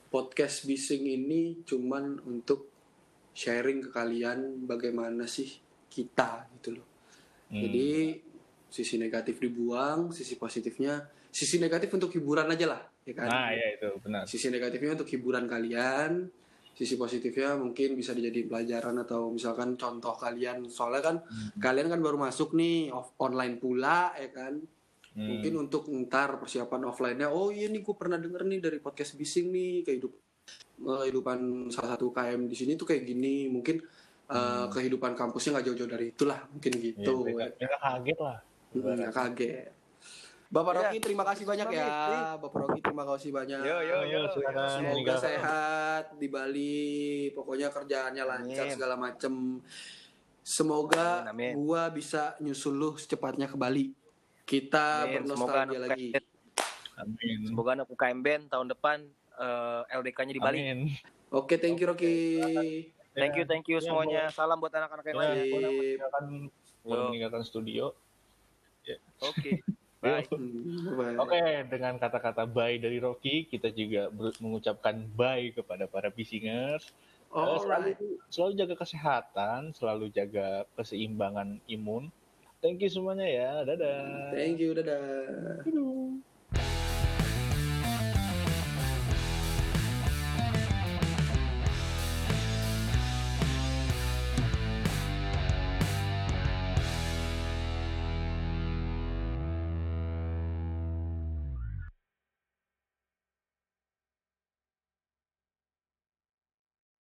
podcast bising ini cuman untuk sharing ke kalian bagaimana sih kita gitu loh. Hmm. Jadi sisi negatif dibuang, sisi positifnya, sisi negatif untuk hiburan aja lah, ya kan? Nah, ya itu benar. Sisi negatifnya untuk hiburan kalian, sisi positifnya mungkin bisa dijadiin pelajaran atau misalkan contoh kalian. Soalnya kan Hmm. kalian kan baru masuk nih off- online pula, ya kan? Hmm. Mungkin untuk ntar persiapan offline-nya, oh iya nih gue pernah denger nih dari podcast Bising nih kehidupan kehidupan salah satu KM di sini tuh kayak gini. Mungkin uh, kehidupan kampusnya nggak jauh-jauh dari itulah, mungkin. Iya, gitu. mereka, mereka kaget lah. Hmm, nggak kaget. Bapak Ya, Rocky terima kasih banyak ya. Bapak Rocky terima kasih banyak. Yo yo yo. silakan. Semoga sehat di Bali. Pokoknya kerjaannya lancar Amin. segala macem. Semoga Amin, gua bisa nyusul lu secepatnya ke Bali. Kita Amin. Bernostalgia lagi. Amin. Semoga anak UKM Ben tahun depan eh, LDK-nya di Bali. Amin. Oke, thank you Rocky. Thank you, thank you Ya, semuanya. Salam buat anak-anak yang Ya, lain. Boleh meninggalkan, boleh Studio. Oke. Bye. Bye. Oke, dengan kata-kata bye dari Rocky, kita juga mengucapkan bye kepada para bisingers. Eh, selalu, selalu jaga kesehatan, selalu jaga keseimbangan imun. Thank you semuanya ya. Dadah. Thank you, dadah. Dadah.